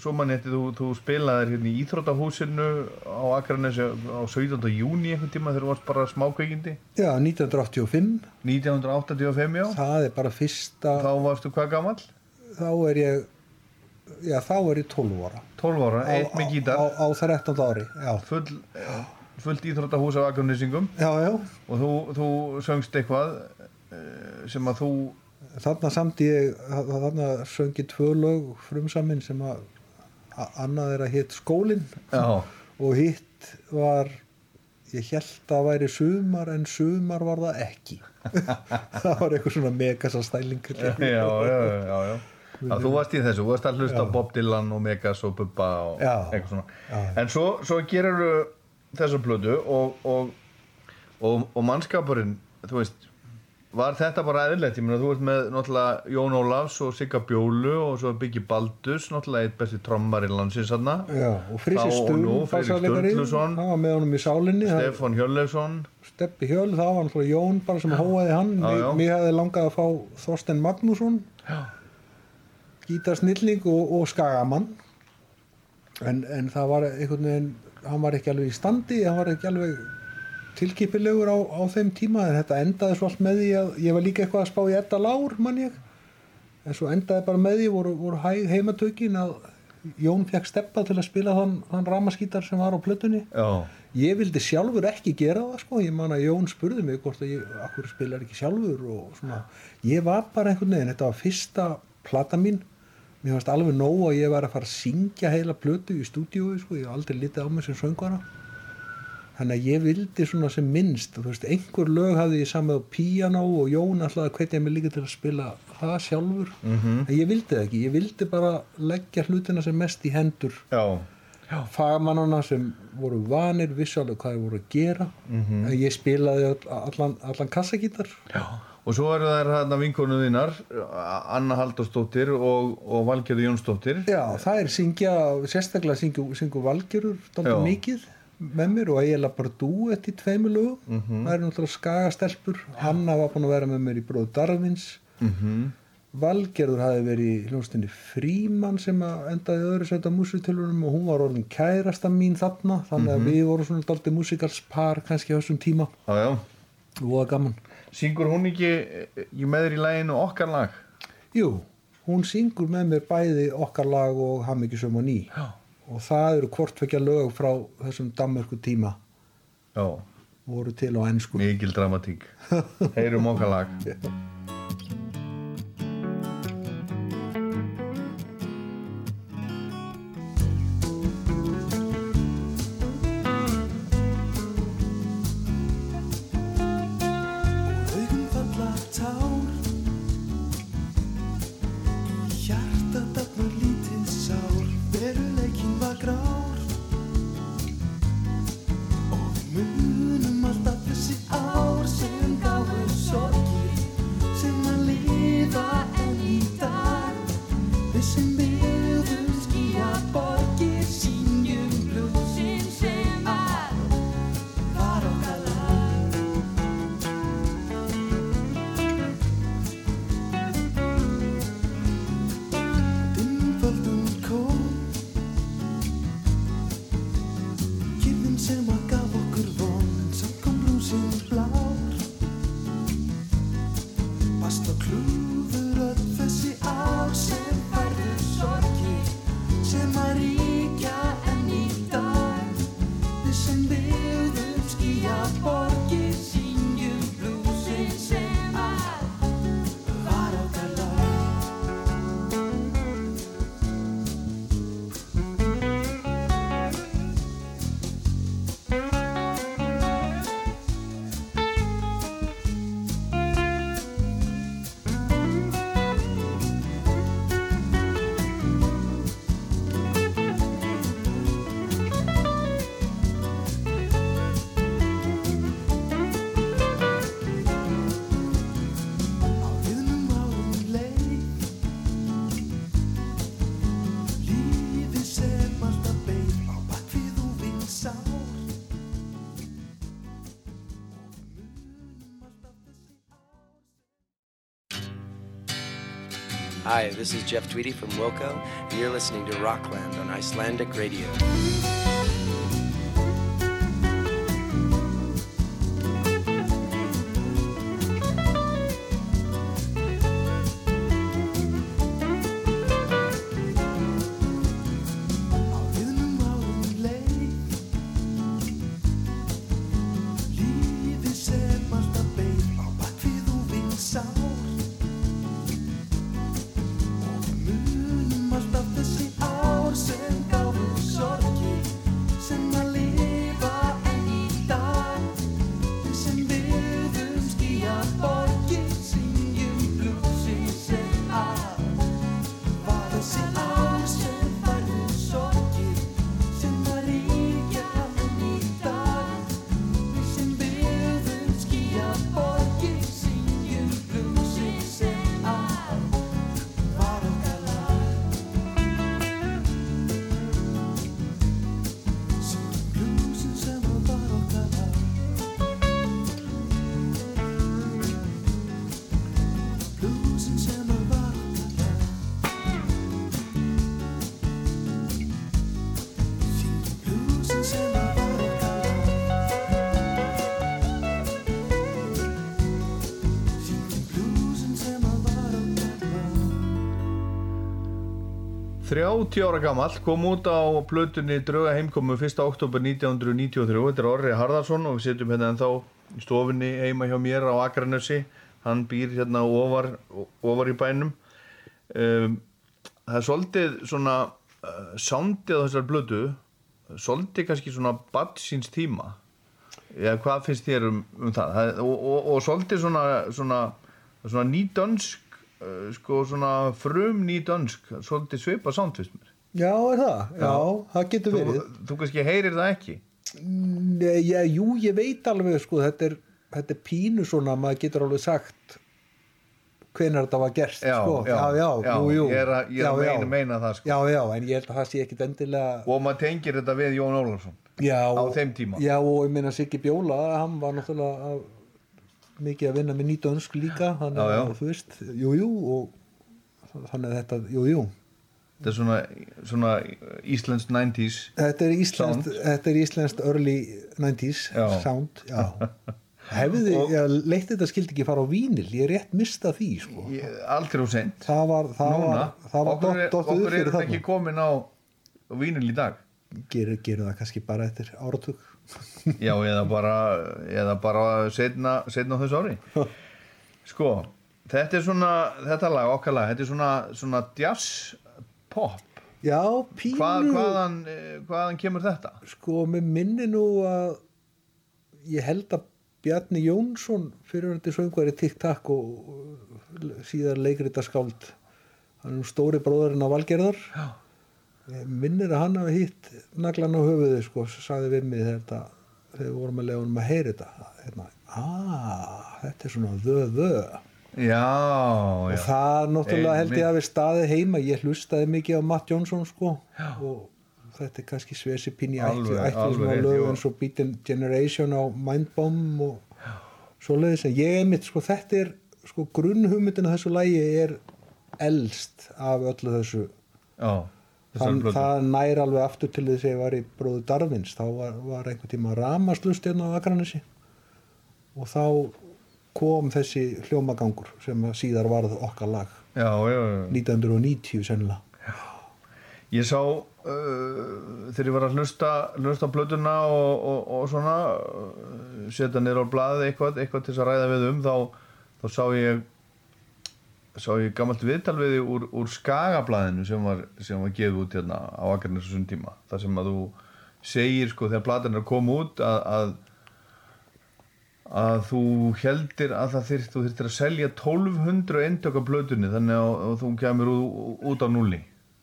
svo mann eftir þú, þú spilaðir hérna í Íþróttahúsinu á Akranesi á 17. júni einhvern tíma þegar þú varst bara smákveikindi. já, 1985 1985, já. það er bara fyrsta Þá varstu hvað gamall? Þá er ég já, þá er ég 12 ára. 12 ára, á, eitt með gítar. á, á 13 ári já, full, fullt íþróttahús af já. og þú, þú söngst eitthvað eh, sem að þú þarna samt ég þarna söngi tvö lög frumsaminn sem að annað er að hitt skólinn. Já, og hitt var ég held að væri sumar en sumar var það ekki. Það var eitthvað svona megasa stæling já, já, já, já, já. Já, þú varst í þessu, þú varst að hlusta á Bob Dylan og Megas og Bubba og Já. eitthvað svona Já. en svo, svo gerir þessa plötu og, og, og, og mannskapurinn þú veist, var þetta bara eðlilegt ég meina þú ert með náttúrulega Jón Ólafs og Sigga Bjólu og svo Biggi Baldus náttúrulega eitt besti trommar í landsins Já, og hann var með honum í sálinni Stefán Hjörleifsson Steppi Hjöl, það var náttúrulega Jón bara sem hóaði hann Já, já. Mig, mig hefði langað að fá Þorsten Magnússon gítarsnilling og, og skagamann. En, en það var einhvern veginn hann var ekki alveg í standi hann var ekki alveg tilkipilegur á, á þeim tíma en þetta endaði svo allt með því að ég var líka eitthvað að spá í Edda Lár mann ég. En svo endaði bara með því voru, voru heimatökin að Jón fekk steppa til að spila þann, þann ramaskítar sem var á plötunni. Já, ég vildi sjálfur ekki gera það sko, ég man að Jón spurði mig hvort að ég, akkur spilar ekki sjálfur ég var bara einhvern veginn þetta var fyrsta plata mín mér fannst alveg nóg að ég var að fara að syngja heila plötu í stúdíói sko, ég hef aldrei litið á mig sem söngvara. Þannig að ég vildi svona sem minnst þú veist, einhver lög hafði ég samið á píanó og Jón alltaf að hvetja mig líka til að spila það sjálfur. Mhm. en ég vildi það ekki, ég vildi bara leggja hlutina sem mest í hendur já, fagmannana sem voru vanir vissalega hvað þeir voru að gera. Mhm. en ég spilaði all, allan, allan kassagítar. Já. Og svo eru þær hérna vinkonu þínar Anna Halldórsdóttir og, og Valgerður Jónsdóttir. Já, það er syngja, sérstaklega syngu, syngu valgjörur dálítið Já. mikið með mér og eiginlega bara dúett í tveimur lögum. Mhm. það er náttúrulega skagastelpur Anna var búin að vera með mér í bróðu Darvins mm Valgerður hafi verið í hljónstinni Fríman sem að endaði öðru sætt á músitölunum og hún var orðin kærasta mín þarna þannig að við vorum svona dálítið músikalspar kannski á þessum tíma. Já, já. og það gaman syngur hún ekki í með þér í læginu okkar lag? Jú, hún syngur með mér bæði okkar lag og Hammyggjusum og ný. Já, og það eru hvortvekja lög frá þessum Danmörku tíma. Já. voru til á ennsku mikil dramatík. Heyrum okkar lag Hi, this is Jeff Tweedy from Wilco, and you're listening to Rockland on Icelandic Radio. 30 ára gamall kom út á plötunni Drauga heimkomu 1. oktober 1993 þetta er Orri Harðarsson og við setjum hérna ennþá í stofinni heima hjá mér á Akranesi. Hann býr hérna ofar, ofar í bænum. Um, það er svolítið svona uh, soundið á þessar plötu svolítið kannski svona badd síns tíma. Eða hvað finnst þér um, um það, og, og, og svolítið svona, svona, svona nýdönsk sko svona frum nýdönsk svolítið svipa mér Já, er það? Já, það getur þú, verið. þú kannski heyrir það ekki Nei, já, jú, ég veit alveg, sko, þetta er, þetta er pínu svona, maður getur alveg sagt hvenær þetta var gerst, já, sko. já, já, já, jú, jú. ég er að, ég er að Já, já. meina, meina það sko. Já, já, en ég held að það sé ekkit endilega... og maður tengir þetta við Jón Ólafsson Já, á þeim tíma. Já, og ég meina Siggi Bjóla, hann var náttúrulega að, mikið að vinna með nýtönsk líka, hann Já, já. er, þú veist, jú, jú, og þannig að þetta, jú, jú. þetta er svona, svona Íslands 90s Þetta er Sound. þetta er íslenskt early 90s Já. sound. Hefði, leitt þetta skildi ekki fara á vínil, ég er rétt mista því, sko. Ég- aldrei og seint Það var, það núna, var, það var okkur, dott, upp okkur er þetta ekki komin á, á vínil í dag Gerir, gerir það kannski bara eftir áratug. já, eða bara, eða bara setna, setna á þessu ári sko, þetta er svona þetta lag, okkar lag, þetta er svona, svona jazz pop Já, pínu, Hvað, hvaðan, eh, hvaðan kemur þetta? sko, með minni nú að ég held að Bjarni Jónsson fyrirvændi söngvari TikTok og síðar leikrita skáld hann er stóri bróðurinn á Valgerðar Já. Minnir að hann hafi hitt naglan á höfuði sko, sagði við mig þetta þegar við vorum að lega honum að heyra þetta. Hérna, ah, þetta er svona þö þö Já, og já. það náttúrulega held ég að við staðið heima. Ég hlustaði mikið á Matt Johnson sko Já. og þetta er kannski svesi pín í Alveg, ættu ættu alveg svona rétt, lög jú. eins og Beaten Generation á Mindbomb og svoleiðis. En ég er mitt sko þetta er sko grunnhugmyndin af þessu lægi er elst af öllu þessu Já, Þann, það nær alveg aftur til þess að ég var í bróðu Darvins þá var, var einhvern tíma ramaslust hérna á Akranessi og þá kom þessi hljómagangur sem síðar varð okkar lag. Já, já, já. 1990 sennilega. Ég sá uh, þegar ég var að hlusta, hlusta á plötuna og, og, og svona uh, setja niður á blaði eitthvað, eitthvað til þess að ræða við um þá, þá sá ég sá ég gammalt viðtal við þig úr, úr skagablaðinu sem var, sem var gefið út hérna á Akarnes og tíma. Þar sem að þú segir sko þegar platan er að koma út að, að að þú heldir að það þyrft, þú þyrftir að selja 1200 eindök af plötunni þannig að, að þú kemur út, út á nulli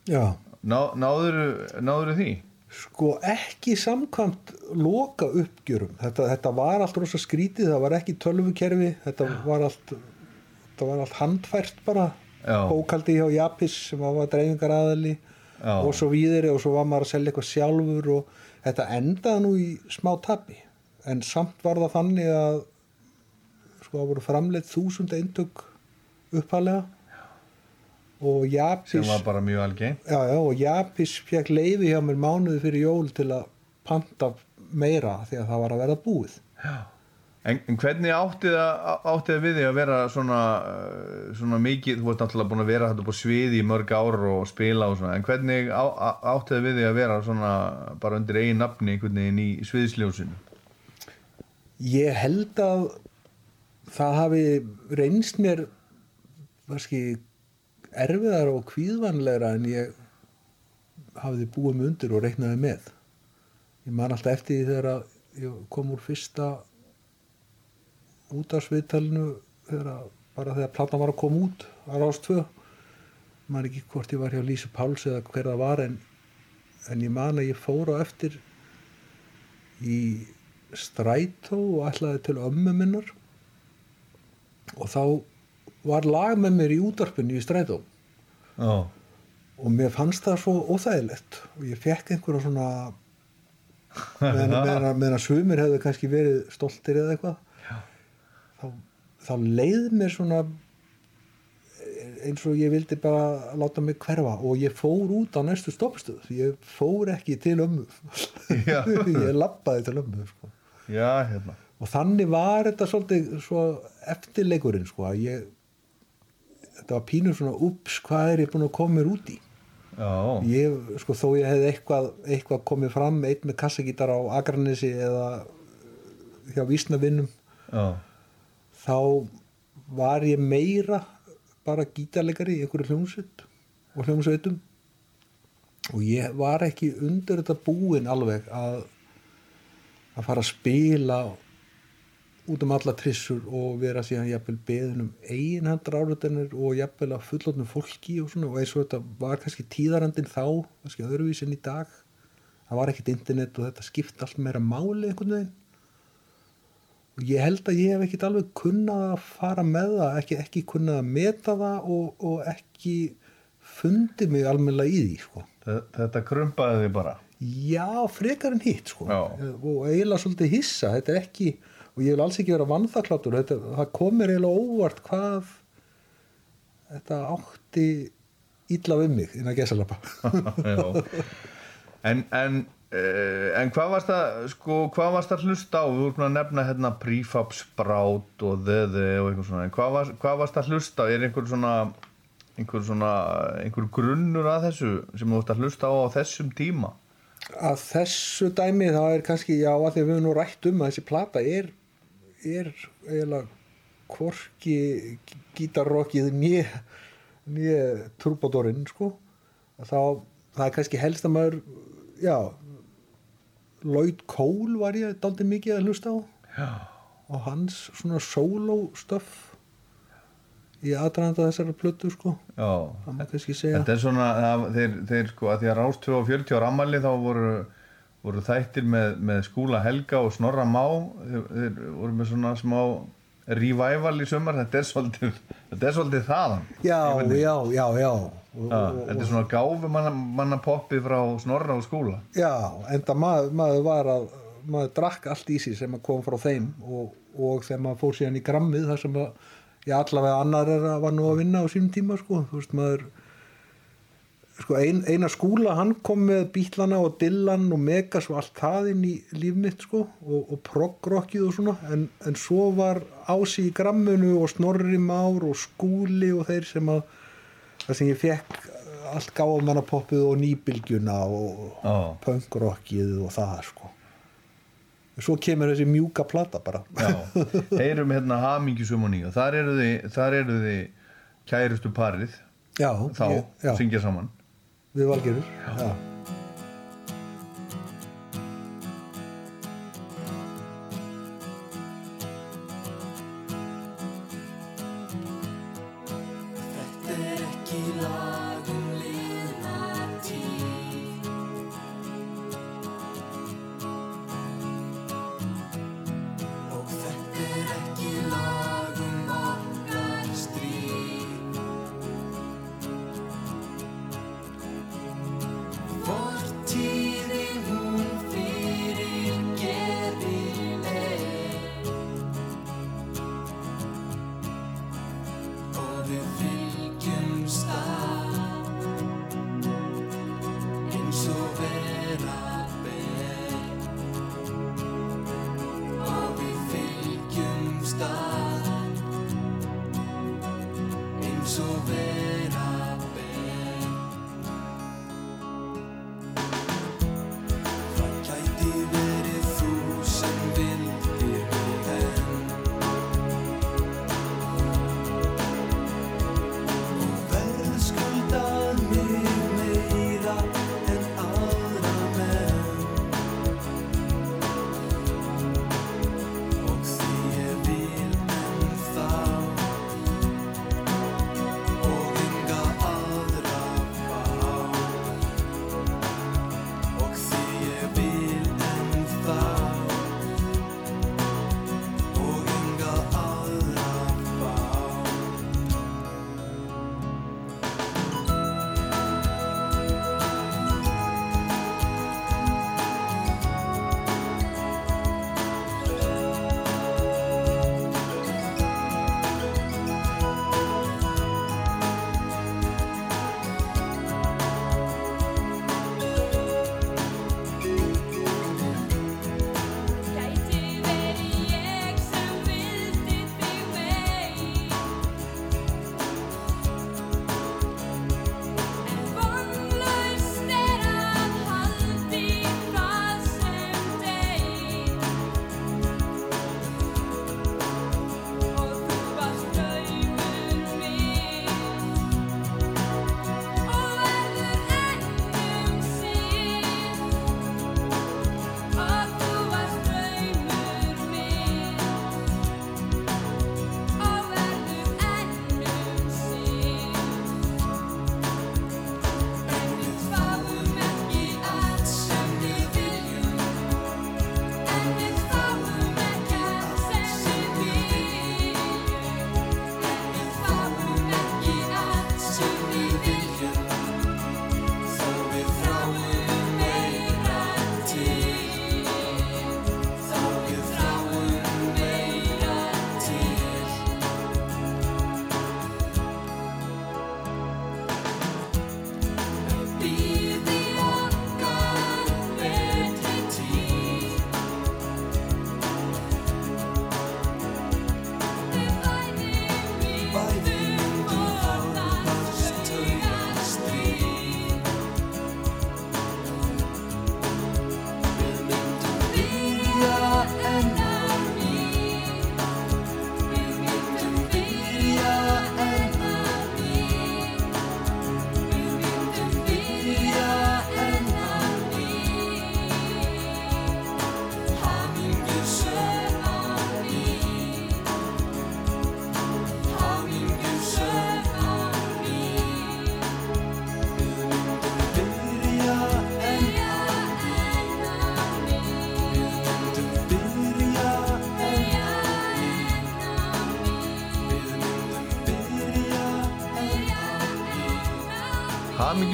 Já, Ná, náður, náður því? sko ekki samkvæmt loka uppgjörum þetta, þetta var allt rosa skrítið það var ekki tölvukerfi þetta var allt, þetta var allt handfært bara Já. bókaldi hjá Japis sem var dreifingar aðali Já. og svo víðri og svo var maður að selja eitthvað sjálfur og þetta endaði nú í smá tapi. En samt var það þannig að sko það voru framleitt þúsund eintök uppalega og Japis sem var bara mjög algengt. Já, já, og Japis fekk leiði hjá mér mánuði fyrir jól til að panta meira því að það var að verða búið en, en hvernig átti það, átti það við því að vera svona, uh, svona mikið, þú varst náttúrulega búin að vera þetta på sviði í mörg ár og spila og svona, en hvernig á, átti það við því að vera svona bara undir eigin nafni einhvern veginn í sviðsljósinu? Ég held að það hafi reynst mér varski erfiðar og kvíðvanlegra en ég hafiði búið mig undir og reiknaði með. Ég man alltaf eftir því þegar að ég kom úr fyrsta útarsviðtalinu þegar að, bara þegar platan var að koma út á Rástvö man ekki hvort ég var hjá Lísu Páls eða hver það var en, en ég man að ég fór á eftir í strætó og ætlaði til ömmu minnar. Og þá var lag með mér í útarpinu í strætó. Já, og mér fannst það svo óþægilegt. Og ég fekk einhverja svona meðan, meðan, meðan að sumir hefðu kannski verið stoltir eða eitthvað þá leið mér svona eins og ég vildi bara láta mig hverfa og ég fór út á næstu stoppstöð ég fór ekki til ömmu. Ég lappaði til ömmu sko. já, hérna. Og þannig var þetta svolítið svo eftirleikurinn sko ég þetta var pínur svona ups, hvað er ég búin að koma mér út í? Ég, sko þó ég hefði eitthvað, eitthvað komið fram einn með kassagítar á Akranesi eða hjá vísnavinnum já, þá var ég meira bara gítarleikari í einhverju hljómsveit og hljómsveitum. Og ég var ekki undir þetta búin alveg að að fara að spila út um alla trissur og vera síðan jafnvel beðin um eiginhandar árutinir og jafnvel að fullotnum fólki og svona. Og eins og þetta var kannski tíðarandin þá, kannski öðruvís en í dag. Það var ekkit internet og þetta skipt allt meira máli einhvern veginn ég held að ég hef ekkit alveg kunnað að fara með það ekki, ekki kunnað að meta það og, og ekki fundið mig almennilega í því sko. Þe- þetta krumpaði þig bara já, frekar en hitt sko. Og eiginlega svolítið hissa þetta er ekki, og ég vil alls ekki vera vannþakláttur, þetta, það komir eiginlega óvart hvað þetta átti illa við mig innan gesalapa Já. en en en hvað varst að sko, hvað varst að hlusta á? Við vorum að nefna hérna prefab sprát og þöðu og eitthvað svona. En hvað, var, hvað varst að hlusta á? Er einhver svona einhver svona einhver grunnur að þessu sem þú vorst að hlusta á á þessum tíma? Að þessu dæmi þá er kannski já að því við höfum nú rætt um að þessi plata er er eiginlega hvorki gítarrokkið nýja nýja turbodorinn sko. Þá það er kannski helst að maður já Lloyd Cole var ég dálítið mikið að hlusta á. Já, og hans svona solo stöff í aðdraðanda þessara plötu sko. Já. Þetta er svona það, þeir, þeir sko að því að Rás 2 og 40 ára ammali þá voru, voru þættir með, með Skúla Helga og Snorra Má. Þeir, þeir voru með svona smá revival í sömur þetta er svolítið, þetta er svolítið þaðan. Já, já, já, já. Þetta er svona gáfi manna, manna poppi frá Snorra og Skúla. Já, enda maður, maður var að maður drakk allt í sig sem kom frá þeim og, og þegar maður fór síðan í grammið þar sem að, já allavega annar er að var nú að vinna á sínum tíma sko, þú veist maður sko ein, eina skúla hann kom með bítlana og dillan og megas og allt það inn í líf mitt sko og, og progrockið og svona. En, en svo var Ási í grammunu og Snorri Már og Skúli og þeir sem að það sem ég fekk allt gáðmannapoppið og nýbylgjuna og Já. punkrockið og það sko. Svo kemur þessi mjúka plata bara. Já, heyrum hérna hamingjusum og ný og þar eru þið, eru kærustu parið já, þá, ég, syngja saman við valgerur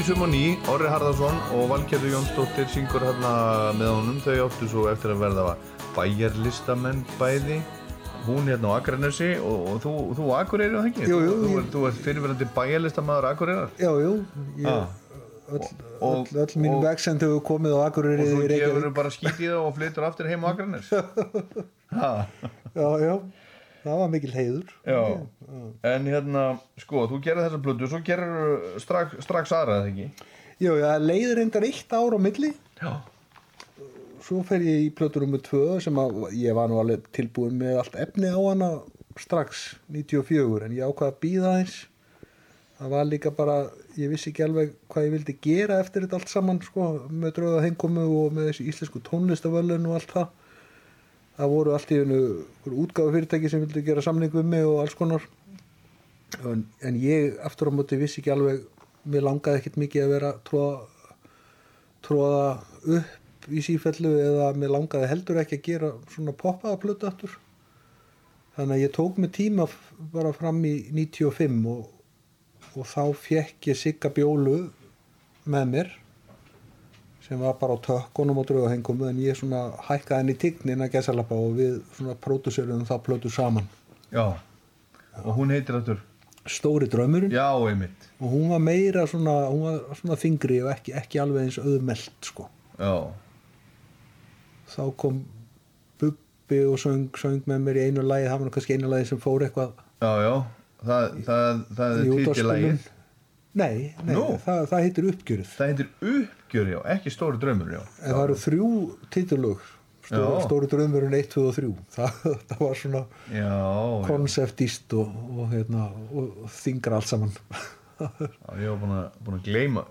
Hamingjusum og ný, Orri Harðarsson og Valgerður Jónsdóttir syngur hérna með honum. Þau áttu svo eftir að verða bæjarlistamenn bæði. Hún hérna á Akranesi og, og þú, þú Akureyri? Jú, jú, Þú, þú, þú ert fyrirverandi bæjarlistamæður Akureyrar? Já, jú, ég Ah. öll, Og- öll, öll mín og- vegsendu hefur komið á Akureyri og í gefur bara skít í það og flyttur aftur heim á Akranes ha, Já, já, það var mikil heiður. já en hérna, sko, þú gerir þessa blödu svo gerir strax, strax aðra eða ekki Já, já, leiður reyndar eitt ár á milli. já, Svo fer ég í plötur nummer tvö sem að ég var nú alveg tilbúin með allt efni á hana strax 94 en ég ákvað að býða eins. Það var líka bara, ég vissi ekki alveg hvað ég vildi gera eftir þetta allt saman sko, með dröða hengumu og með þessi íslensku tónlistavöllun og allt það. Það voru allt í hennu útgáfu fyrirtæki sem vildi gera samning við mig og alls konar. En, en ég aftur á móti vissi ekki alveg, mér langaði ekkert mikið að vera tróða, upp í sífellu eða mér langaði heldur ekki að gera svona poppaða plötu aftur. Þannig að ég tók mig tíma bara fram í 95 og, og þá fekk ég Sigga Bjólu með mér sem var bara á tökkunum og draugahengumu en ég svona hækkaði henni í tignin að gesalappa og við svona pródúserum það plötu saman. já. Og hún heitir aftur? Stóri draumurinn. Já, einmitt. Og hún var meira svona, hún var svona þingri og ekki, ekki alveg eins auðmelt sko. já, Þá kom Bubbi og söng, söng með mér í einu lagi, það var kannski einu lagi sem fór eitthvað já, já. Það, það, það er titilægið Nei, nei Nú? það, það heitir uppgjörð. það heitir uppgjör, já, ekki stóri draumur já, En það eru þrjú titulög, stóri, stóri draumurinn 1, 2 og 3. Það, það var svona konseptist og, og, hérna, og, og þingra allt saman. Ég var búin að, búin að gleyma,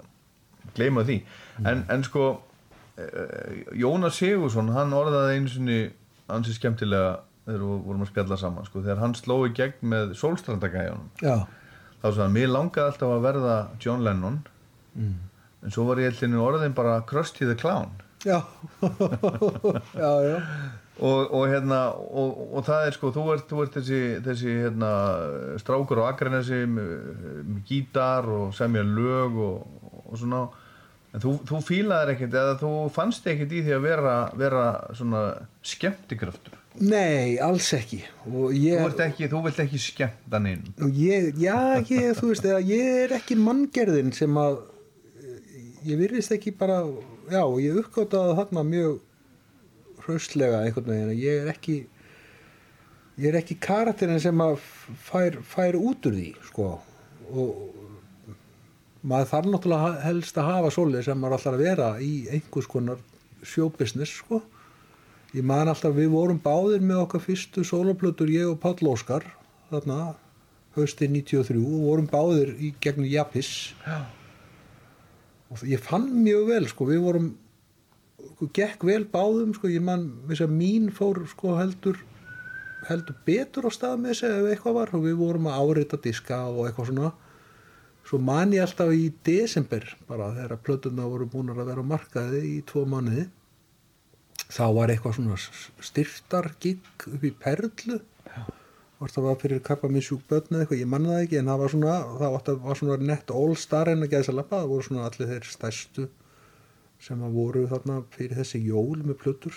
gleyma því. En, en sko eh, Jónas Sigursson hann orðaði einu sinni ansi skemmtilega þegar við vorum að spjalla saman sko, þegar hann sló í gegn með Sólstrandagæjanum Já, þá sagði hann, mér langaði alltaf að verða John Lennon en svo var ég allinu orðin bara Krusty the Clown. Já, já, já. og, og hérna og, og það er sko, þú ert, þú ert þessi, þessi hérna, strákur á Akranesi með, gítar og semja lög og, og svona. En þú, þú fílaðir ekkert eða þú fannst ekkert í því að vera, vera svona skemmtikraftur? Nei, alls ekki. Ég, þú, ert ekki, þú vilt ekki skemmta neinn já, ég, þú veist, ég er ekki manngerðin sem að ég virðist ekki bara, já, ég uppgótaði þarna mjög hraustlega einhvern veginn, ég er ekki ég er ekki karakterin sem að fær, fær út úr því, sko. Og maður þarf náttúrulega helst að hafa svolítið sem maður alltaf að vera í einhvers konar showbusiness, sko. Ég man alltaf, við vorum báðir með okkar fyrstu soloplötur, ég og Páll Óskar þarna, haustið 93 og vorum báðir í gegnum Japis Já. Og ég fann mjög vel, sko, við vorum sko, gekk vel báðum, sko, ég man þess að mín fór, sko, heldur heldur betur á stað með þessi ef eitthvað var. Og við vorum að árita diska og eitthvað svona. Svo man ég alltaf í desember bara þegar plötuna voru búin að vera markaði í tvo mánuði þá var eitthvað svona styrtargigg upp í Perlu hvort það var fyrir kappa minn sjúk börn eða eitthvað, ég manna það ekki en það var svona, það var, var svona nett all-star en að geða þess að lappa, það voru svona allir þeir stærstu sem að voru þarna fyrir þessi jól með plötur.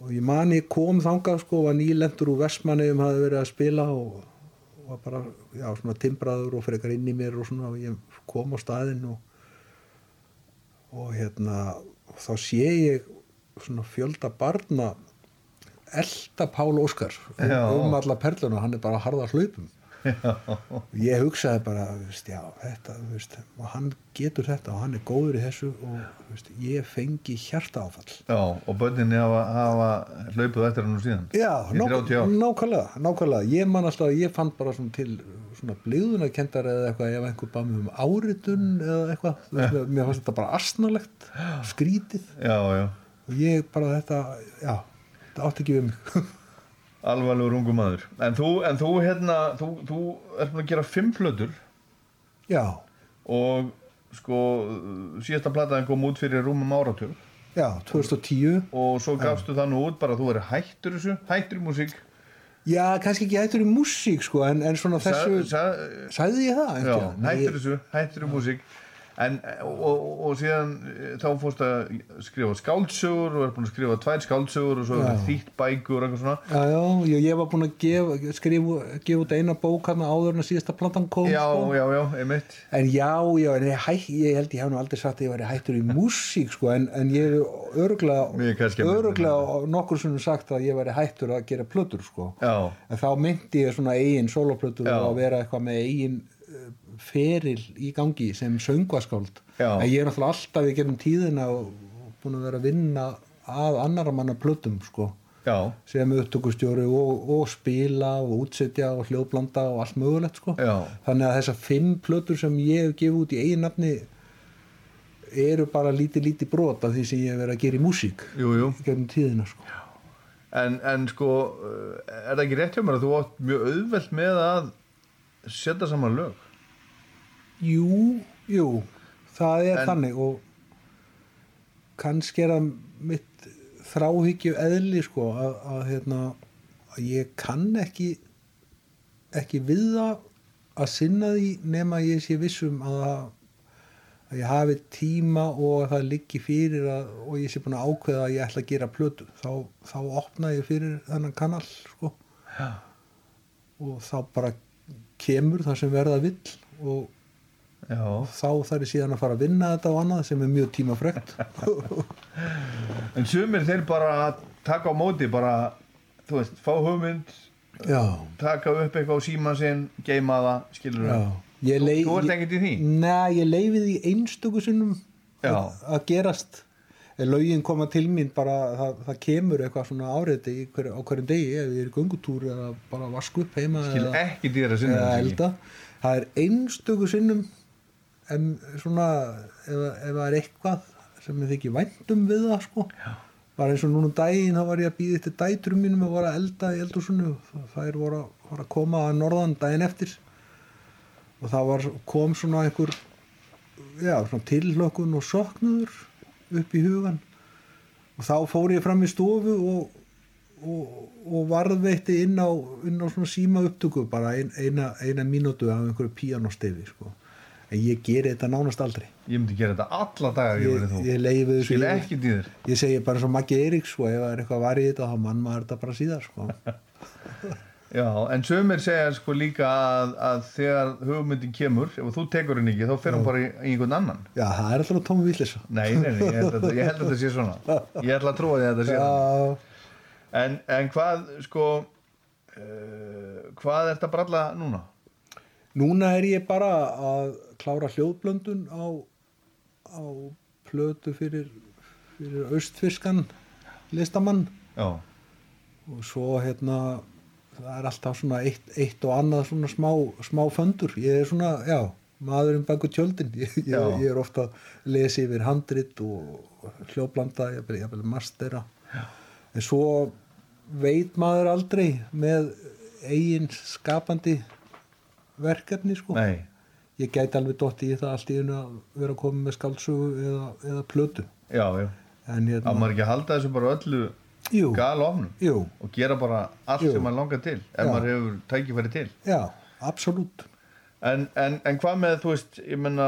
Og ég man ég kom þangað sko, var nýlendur úr Vestmanneum hafði verið að spila og og var bara, já, svona timbraður og frekar inn í mér og svona og ég kom á staðinn og og hérna og þá sé ég svona fjölda barna elda Pál Óskar um, um alla perluna, hann er bara að harða hlaupum. Ég hugsaði bara veist, já, þetta, veist, og hann getur þetta og hann er góður í þessu og veist, ég fengi hjarta áfall Já, og börninni hafa, hafa hlaupið eftir hann úr síðan Já, í 30 ár. nákvæmlega, nákvæmlega. Ég man alltaf, ég fann bara svona til svona blíðunarkendar eða eitthvað ef einhver bað mig um áritun eða eitthvað mér, mér fannst þetta bara astnalegt skrítið. Já, já, og ég bara þetta, já þetta átti ekki við mig. Alvarlegur ungu maður. En þú, en þú hérna, þú, þú ert búin að gera fimm plötur. Já, og sko síðasta plataðin kom út fyrir rúmum áratug. Já, 2010 og svo gafstu það nú út bara að þú verið hættur þessu, hættur í músík. Já, kannski ekki hættur í músík sko, en, en svona þessu Sa- sa- sagði ég það? Já, hættur þessu, hættur í músík En, og, og, síðan eh, þá fórst að skrifa skáldsögur og er búin að skrifa tvær skáldsögur og svo er þýtt bækur og eitthvað svona. Já, já, ég, var búin að gefa, skrifa, gefa út eina bók hann áður en að síðasta plantan kom Já, sko. já, já, einmitt. En já, já, en ég, hæ, ég held ég hef nú aldrei sagt að ég væri hættur í músík sko, en, en ég hef er að- örglega nokkur sem sagt að ég væri hættur að gera plötur sko. En þá myndi ég svona eigin soloplötur að vera eitthvað með eigin feril í gangi sem söngvaskáld. En ég er náttúrulega alltaf í gerum tíðina og búin að vera að vinna að annara manna plötum sko já, sem upptökustjóri og, og spila og útsetja og hljóðblanda og allt mögulegt sko. Já. þannig að þessar fimm plötur sem ég hef gefið út í eigin nafni eru bara lítið lítið brot af því sem ég hef verið að gera í músík jú, jú í gegnum tíðina sko. En, en sko, eh, er það ekki rétt hjá mér að þú átt mjög auðvelt með að setja saman lög? Jú, jú það er En- þannig og kannski er það mitt þráhyggju eðli sko að, að, hérna, að ég kann ekki ekki við það að sinna því nema ég sé vissum að, að ég hafi tíma og að það liggi fyrir að, og ég sé búin að ákveða að ég ætla að gera plötu þá, þá opna ég fyrir þennan kanal sko. og þá bara kemur það sem verða vill og Já, þá þarf ég síðan að fara að vinna þetta og annað sem er mjög tímafrekt. En sumir þeir bara taka á móti, bara, þú veist, fá hugmynd, já, taka upp eitthvað á síma sinn, geima það, skilur Þú- lei- þú ert ekkert í því? Nei, ég leifi því einstöku sinnum Já. að, gerast. Lögin koma til mín bara það, það kemur eitthvað svona áreiti í hver, á hverjum degi ef ég er í göngutúr eða bara vasku upp heima Skil eða, ekki? dýra elda. Það er einstöku sinnum en svona ef, ef það er eitthvað sem ég þykir væntum við það sko Já. bara eins og núna um daginn þá var ég að býða eftir dæturum mínum að vara elda í eldhúsinu það er voru, að- voru að koma að norðan daginn eftir og það var, kom svona einhver já, svona tilhlökkun og soknuður upp í hugan og þá fór ég fram í stofu og, og, og varðveitti inn á, inn á svona síma upptöku bara ein, eina, eina mínútu af einhverju píanostefi sko. En ég geri þetta nánast aldrei. Ég myndi gera þetta alla dagar ég, ég, ég, ég ekki dýr ég segi bara svo Maggi Eiríks sko, ef það er eitthvað var í þetta þá mann maður þetta bara síðar sko. Já, en sömur segja sko líka að, að þegar hugmyndin kemur ef þú tekur henni ekki, þá fer hún bara í, í einhvern annan. Já, það er alltaf tómi villisa Nei, nei, nei, ég held að, held þetta sé svona. Ég ætla að trúa því að þetta sé svona. En, en hvað, sko uh, hvað er þetta bralla núna? núna er ég bara að klára hljóðblöndun á, á plötu fyrir, fyrir austfiskan listamann. Já, og svo hérna það er alltaf svona eitt, eitt og annað svona smá, smá föndur. Ég er svona, já, maðurinn baku tjöldin. Ég, ég, ég er ofta að lesa yfir handrit og hljóblanda ég er vel mastera. Já. en svo veit maður aldrei með eigin skapandi verkefni sko. Nei, ég gæti alveg dotti í það allt í einu að vera að koma með skáldsögu eða, eða plötu já, já en hérna, maður ekki að halda þessu bara öllu jú, gal ofnum jú, og gera bara allt Jú. sem maður langar til ef Já. maður hefur tækifæri til já, absolutt En, en, en hvað með, þú veist, ég menna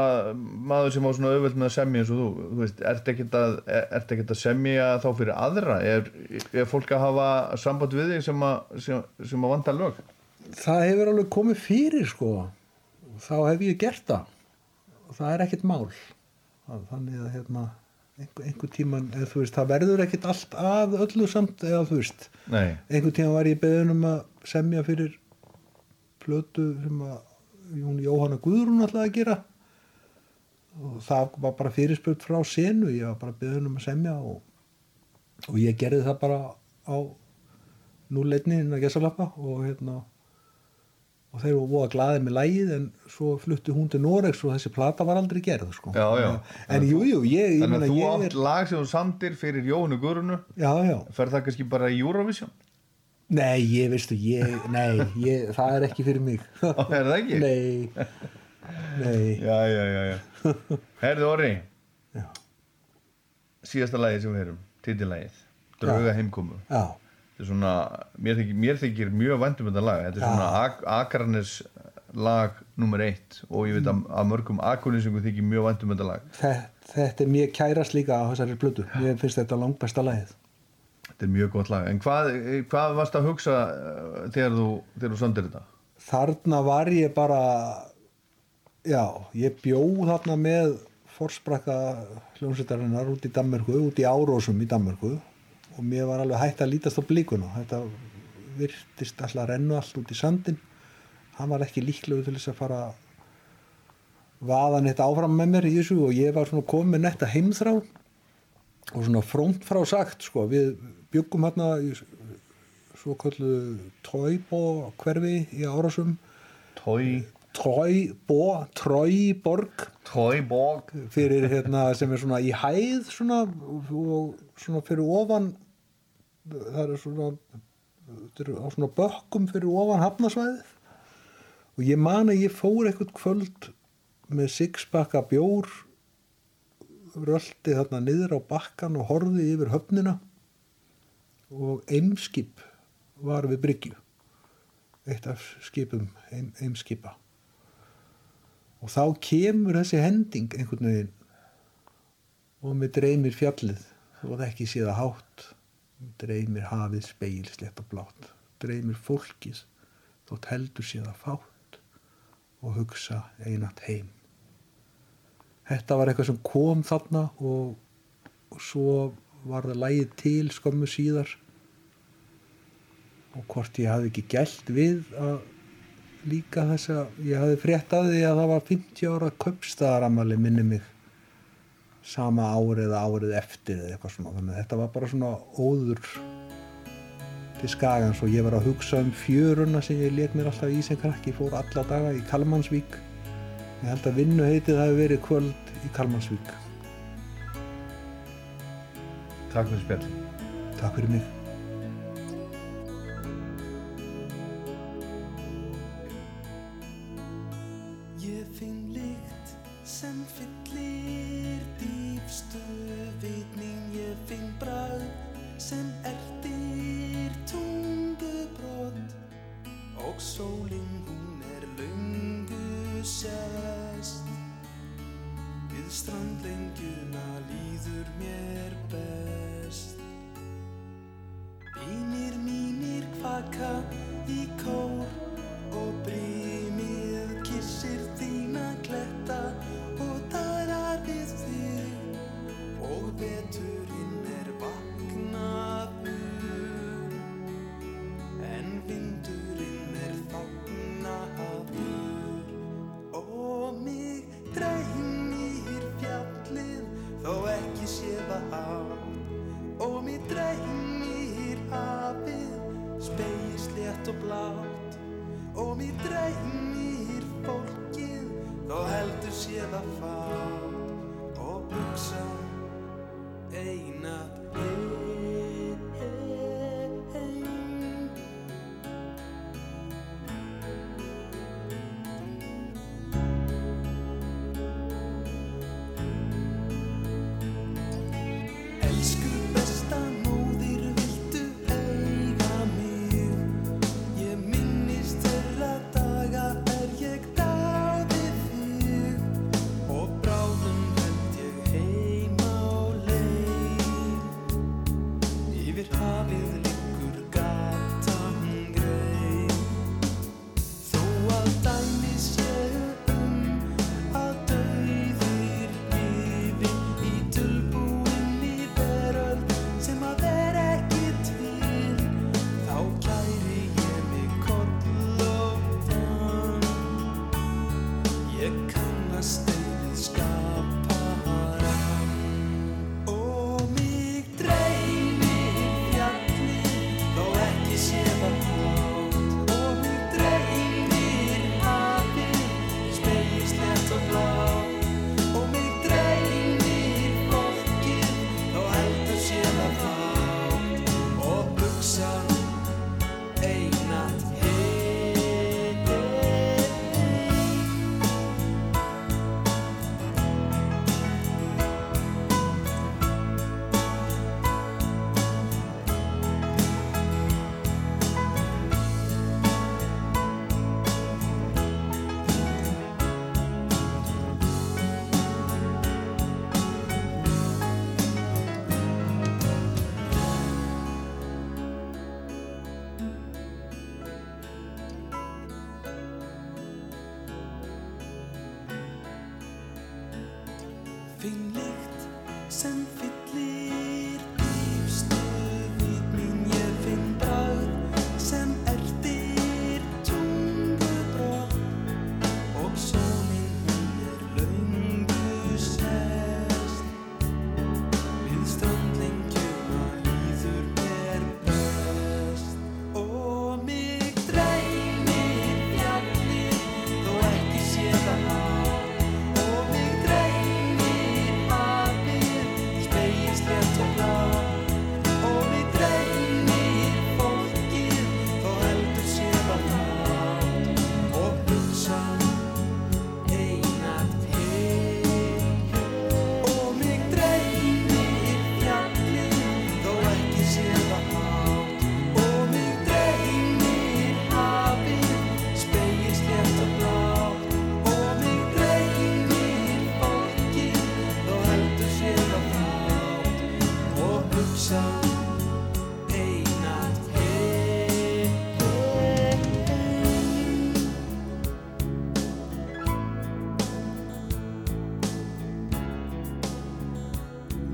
maður sem á svona auðvöld með að semja eins og þú, þú veist, ert ekkert að, ert ekkert að semja þá fyrir aðra? Er, er fólk að hafa samband við þig sem að, sem, sem að vanda lög? það hefur alveg komið fyrir sko þá hef ég gert það. Og það er ekkert mál. Þannig að hérna einhver, einhver tíman, eða þú veist, það verður ekkert allt að öllu samt, eða þú veist. Nei, einhver tíman var ég beðin um að semja fyrir plötu sem að hún Jóhanna Guðrún ætlaði að gera. Og það var bara fyrirspurt frá senu, ég var bara beðin um að semja og, og ég gerði það bara á núleitni inn að gesalappa og hérna og þeir voru voða glaðið með lægið en svo flutti hún til Noregs og þessi plata var aldrei gerð sko. Já, já. en jú, jú, ég, ég þannig að þú átt er lag sem þú samdir fyrir já, já, fer það kannski bara í Eurovision? nei, ég veistu ég, nei, ég, það er ekki fyrir mig er það ekki? nei nei, Já, já, já, já. Herðu Orri, síðasta lagið sem við erum, titillagið, Drauga heimkomu. já, svona, mér þykir, mér þykir mjög vænt um þetta lag. Þetta er Já. svona ak Akranes lag nummer eitt og ég veit að, að mörgum akurlýsingum þykir mjög vænt um þetta lag. Þetta, þetta er mér kærast líka á þessari blödu mér finnst þetta langbæsta lagið. Þetta er mjög gott lag. En hvað, hvað varst að hugsa uh, þegar þú, þegar þú sandir þetta? þarna var ég bara já, ég bjóð þarna með forsprakka hljómsveitarinnar út í Danmörku, út í Árósum í Danmörku og mér var alveg hægt að lítast á blíkuna þetta virtist alltaf að rennu allt út í sandin hann var ekki líklegur til þess að fara vaða neitt áfram með mér í þessu og ég var svona komið með netta heimþrá og svona frónt frá sagt sko, við byggum hérna svo kallu Tróibó hverfi í Árásum. Tói, Tróibó, Tróiborg Tóiborg fyrir hérna sem er svona í hæð svona og svona fyrir ofan það er svona þetta er á svona bökkum fyrir ofan hafnasvæðið og ég man að ég fór eitthvað kvöld með sixpakka bjór röldi þarna niður á bakkan og horfði yfir höfnina. Og eimskip var við bryggju eitt af skipum eim, eimskipa. Og þá kemur þessi hending einhvern veginn og mér dreymir fjallið þó að ekki sé það hátt dreymir hafið speil slett og blátt dreymir fólkið þótt heldur sé það fátt og hugsa einatt heim. Þetta var eitthvað sem kom þarna og, og svo var það lægið til skömmu síðar og hvort ég hafði ekki gælt við að líka þess að ég hafði frétt að því að það var 50 ára köpstaðaramali minni mig sama árið eða árið eftir eða eitthvað svona. Þannig að þetta var bara svona óður til skagans og ég var að hugsa um fjöruna sem ég let mér alltaf í sem krakki fór alla daga í Kalmansvík. Ég held að vinnu heitið hafi verið kvöld í Kalmansvík. Takk fyrir spjall Takk fyrir mig þig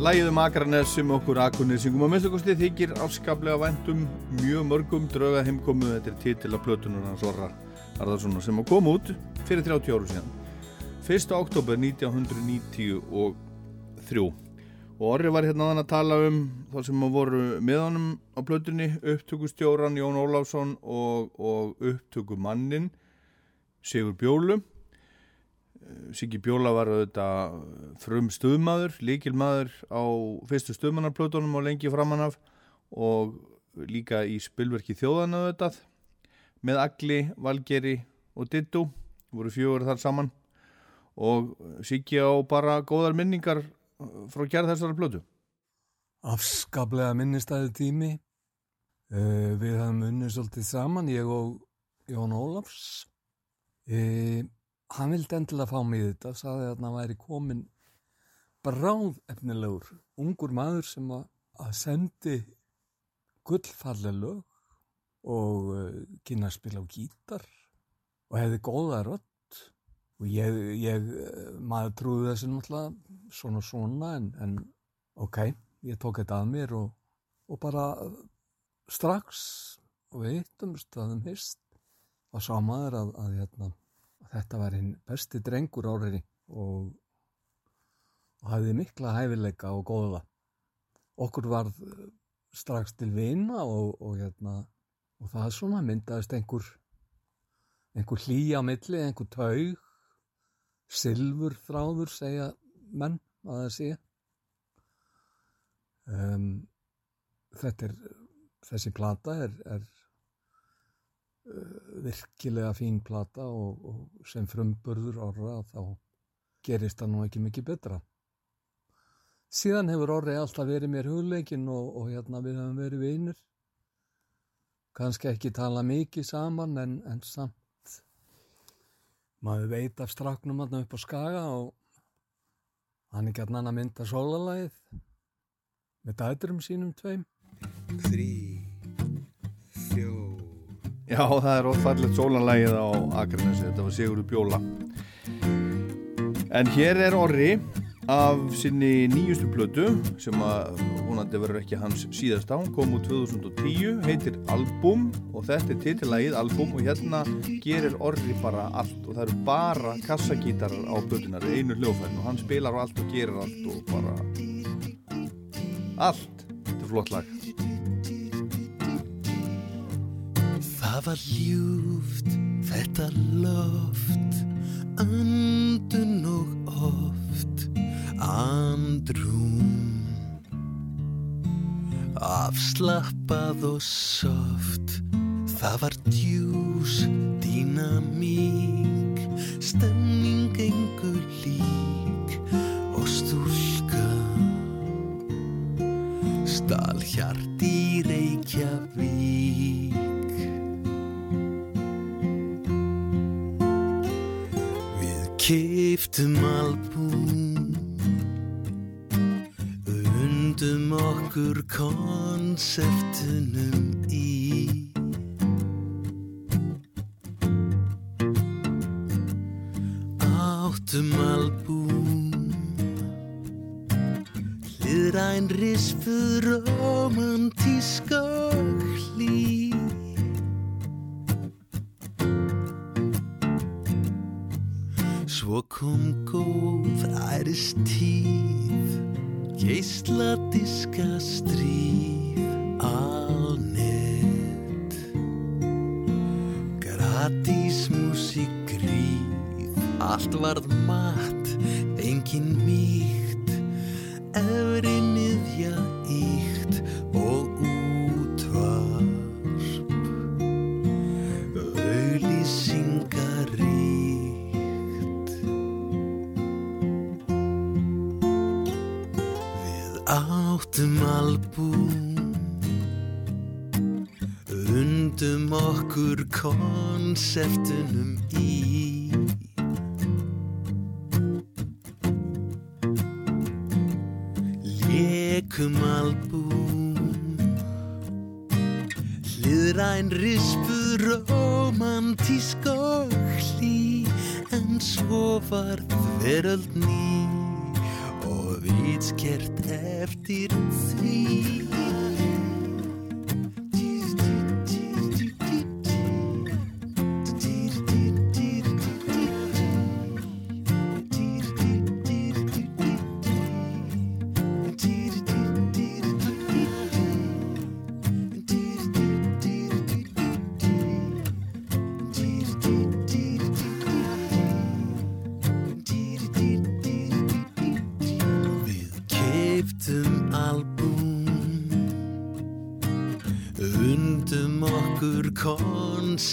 Lægið um Akranes sem okkur Akurnesingum að minnstakosti þykir afskaplega væntum mjög mörgum drauga heimkomu. Þetta er titil af plötunar hans Orra Arðarssona sem að koma út fyrir 30 áru síðan. 1. oktober 1993 og Orri var hérna að tala um þá sem að voru með honum á plötunni upptökustjóran Jón Ólafsson og, og upptökumannin Sigur Bjólu Siggi Bjóla var auðvitað frum stuðmaður, líkilmaður á fyrstu stuðmannarplötunum og lengi framan af og líka í spilverki þjóðana auðvitað. Með Agli, Valgeri og Dittu, voru fjögur þar saman og Siggi á bara góðar minningar frá gerð þessara plötu. afskaplega minnistæði tími. Uh, við hafum unnið svolítið saman ég og Jón Ólafs. Uh, hann vildi endilega fá mig þetta sagði að hann væri komin bráð efnilegur ungur maður sem að, sendi gullfalleg lög og uh, kynna að spila á gítar og hefði góða rödd. Og ég, ég eh, maður trúði þessu náttúrulega svona svona en, en ok, ég tók þetta að mér og, og bara strax og við hittumst að um hist og sá maður að, að, hérna, þetta var hinn besti drengur áriði og, og hafði mikla hæfileika og góða. Okkur var strax til vina og, og, hérna, og það svona myndaðist einhver einhver hlýja milli, einhver taug silfur þráður segja menn að það sé. Um, þetta er þessi plata er, er virkilega fín plata og, og sem frumburður orra þá gerist það nú ekki mikið betra. Síðan hefur orri alltaf verið mér hugleikin og, og hérna við höfum verið vinir. Kannski ekki tala mikið saman en, en samt. Maður veit af stráknum hann upp á skaga og hann er gætna hann að mynda sólalagið með dæturum sínum tveim Já, það er ófallegt sólanlægið á Akranesi, þetta var Sigurður Bjóla. En hér er Orri af sinni nýjustu plötu sem að vonandi verður ekki hans síðasta, hún kom úr 2010, heitir Album og þetta er titillægið Album og hérna gerir Orri bara allt og það eru bara kassagítarar á plötunar, einu hljófæðin og hann spilar á allt og gerir allt og bara allt. Þetta er flott lag. Það var ljúft, þetta loft, andun og oft, andrúm. Afslappað og soft, það var djús, dýnamík, stemning engu konseptunum í. Áttum albúm Hliðræn rispuð konseptunum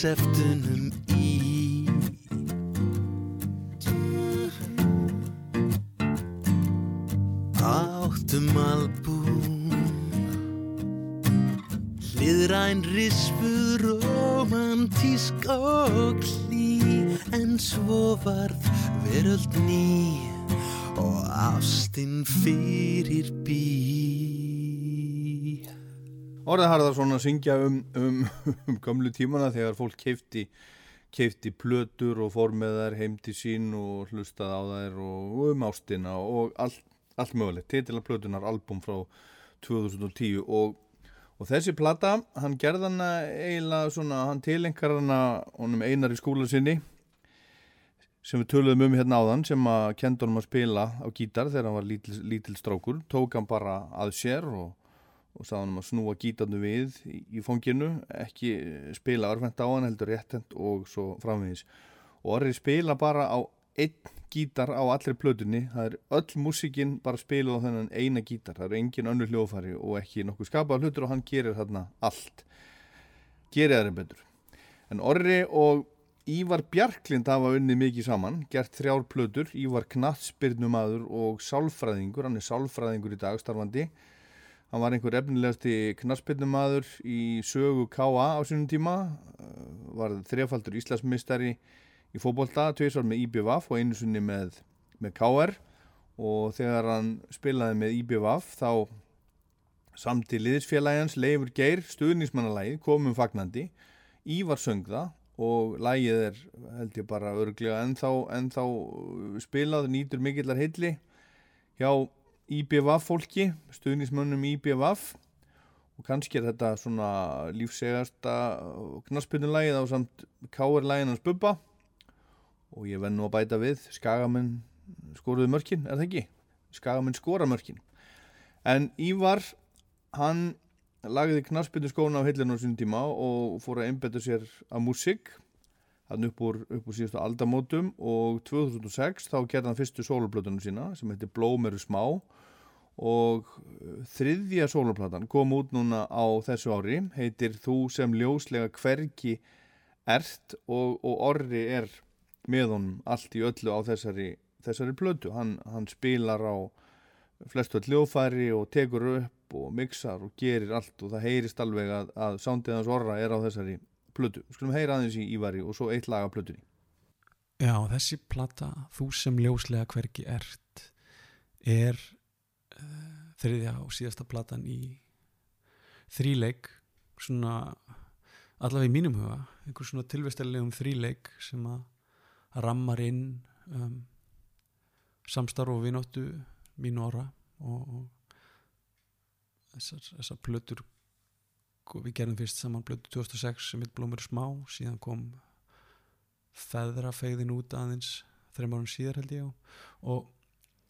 konseptunum í. Áttum albúm. Hliðræn rispuð romantísk og hlý En svo varð veröld ný og ástin fyrir bí Orðið Harðarsson að syngja um, um, um gömlu tímana þegar fólk keifti, keifti plötur og fór með þær heim til sín og hlustaði á þær og um ástina og allt, allt mögulegt. Titila plötunar album frá 2010 og, og þessi plata, hann gerði hana eiginlega svona, hann tilengar hana honum einar í skóla sinni sem við töluðum um hérna áðan sem að kendi honum að spila á gítar þegar hann var lítil, lítil strákur, tók hann bara að sér og og sagði hann að snúa gítarnu við í, fónginu, ekki spila örfend á hann, heldur réttend og svo framvegis. Og orðið spila bara á einn gítar á allri plötunni, það er öll músikinn bara spiluð á þennan eina gítar, það eru engin önnur hljófari og ekki nokkuð skapað hlutur og hann gerir þarna allt. Gerir það betur. En Orri og Ívar Bjarklind hafa unnið mikið saman, gert þrjár plötur, Ívar knattspyrnumadur og sálfræðingur, hann er sálfræðingur í dag starfandi, Hann var einhver efnilegasti knaspinnumadur í sögu K.A. á sínum tíma, uh, var þrefaldur Íslandsmistari í fótbolta, tveisvar með IBVF og einu sunni með, með KR og þegar hann spilaði með IBVF þá samti liðsfélagans Leifur Geir stuðnismannalægið komum fagnandi, Ívar söng það og lægið er held ég bara örglega ennþá, ennþá spilað, nýtur mikillar heilli hjá IBVF fólki, stuðnismönnum IBVF og kannski er þetta svona lífsegasta knaspunulægið á samt káarlægin hans Bubba. Og ég venn nú að bæta við Skagamenn skoruðu mörkin, er það ekki? Skagamenn skora mörkin. En Ívar, hann lagði knaspinu skóna á heilinu á sín tíma og fór að einbetta sér að músík hann upp úr, úr síðustu aldamótum og 2006 þá gerði hann fyrstu soloplötunum sína sem heitir Blóm eru smá. Og uh, þriðja soloplatan kom út núna á þessu ári heitir Þú sem ljóslega hvergi ert og, og orri er með honum allt í öllu á þessari, þessari plötu. Hann, hann spilar á flestu öll hljófæri og tekur upp og mixar og gerir allt og það heyrist alveg að, að sándið hans orra er á þessari plötu. Skulum heyra aðeins í Ívari og svo eitt lag af plötunni. Já, þessi plata, Þú sem ljóslega hvergi ert, er uh, þriðja og síðasta platan í þríleik, svona allavega í mínum huga, einhver svona tilvestalegum þríleik sem að rammar inn um, samstarf og vinóttu mínu ára og, og þessar, þessar plötur við gerðum fyrst saman blötu 2006 sem heit Blómur smá, síðan kom feðrafegðin út aðeins þreim árum síðar held ég og,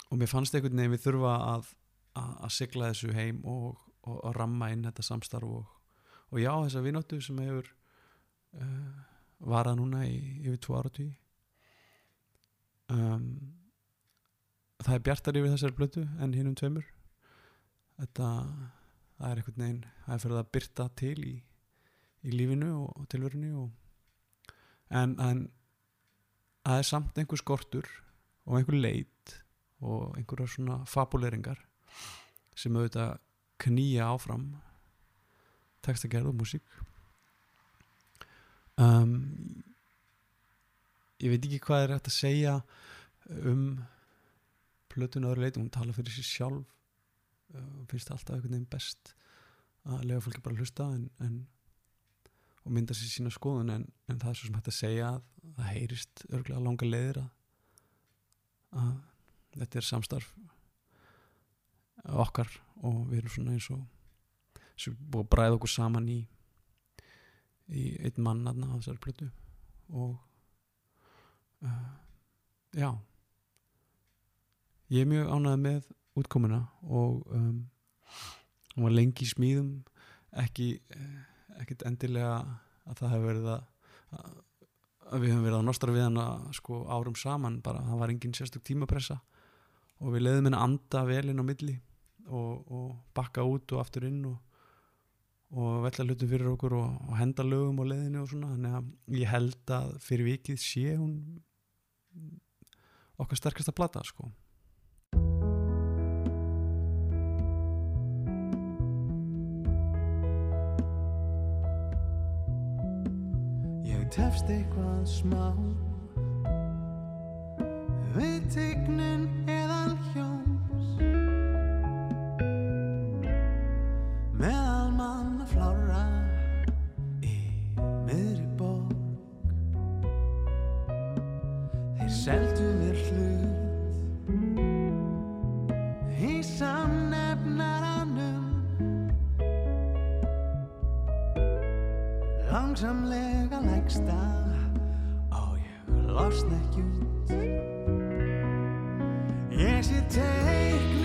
og mér fannst einhvern veginn við þurfa að, að, að sigla þessu heim og, og, og ramma inn þetta samstarf og já, þessa vinóttu sem hefur uh, varað núna í yfir tvo ára tí um, það er bjartar yfir þessari blötu en hinn um tveimur. Þetta það er einhvern veginn, er fyrir að byrta til í, í lífinu og, og tilverinu og, en, en það er samt einhver skortur og einhver leit og einhverja svona fabuleringar sem auðvitað knýja áfram textagerð og músík. Um, ég veit ekki hvað er hægt að segja um plötun öðru leiti, hún tala fyrir sér sjálf finnst alltaf einhvern veginn best að lega fólki bara að hlusta en, en, og mynda sér sína skoðun en, en það er svo sem hægt að segja að það heyrist örgulega langa leiðir að, að þetta er samstarf okkar og við erum svona eins og sem búið að bræða okkur saman í í einn mann aðna á þessari plötu og uh, já. Ég er mjög ánæðið með útkomuna og um, hún var lengi í smíðum ekki eh, ekkit endilega að það hefur verið að, að við hefum verið að nostra við hana sko árum saman bara það var engin sérstök tímapressa og við leiðum henni að anda velinn á milli og, og bakka út og aftur inn og, og vella hlutum fyrir okkur og, og henda lögum á leiðinu og svona. Þannig að ég held að fyrir vikið sé hún okkar sterkast að blata sko. Ég tefst eitthvað smá. Við tegnun eðan hjóms Meðal mann að flára Í miðri bók Þeir seldu langsamlega lægsta. Og ég losna ekki út. Ég sé teik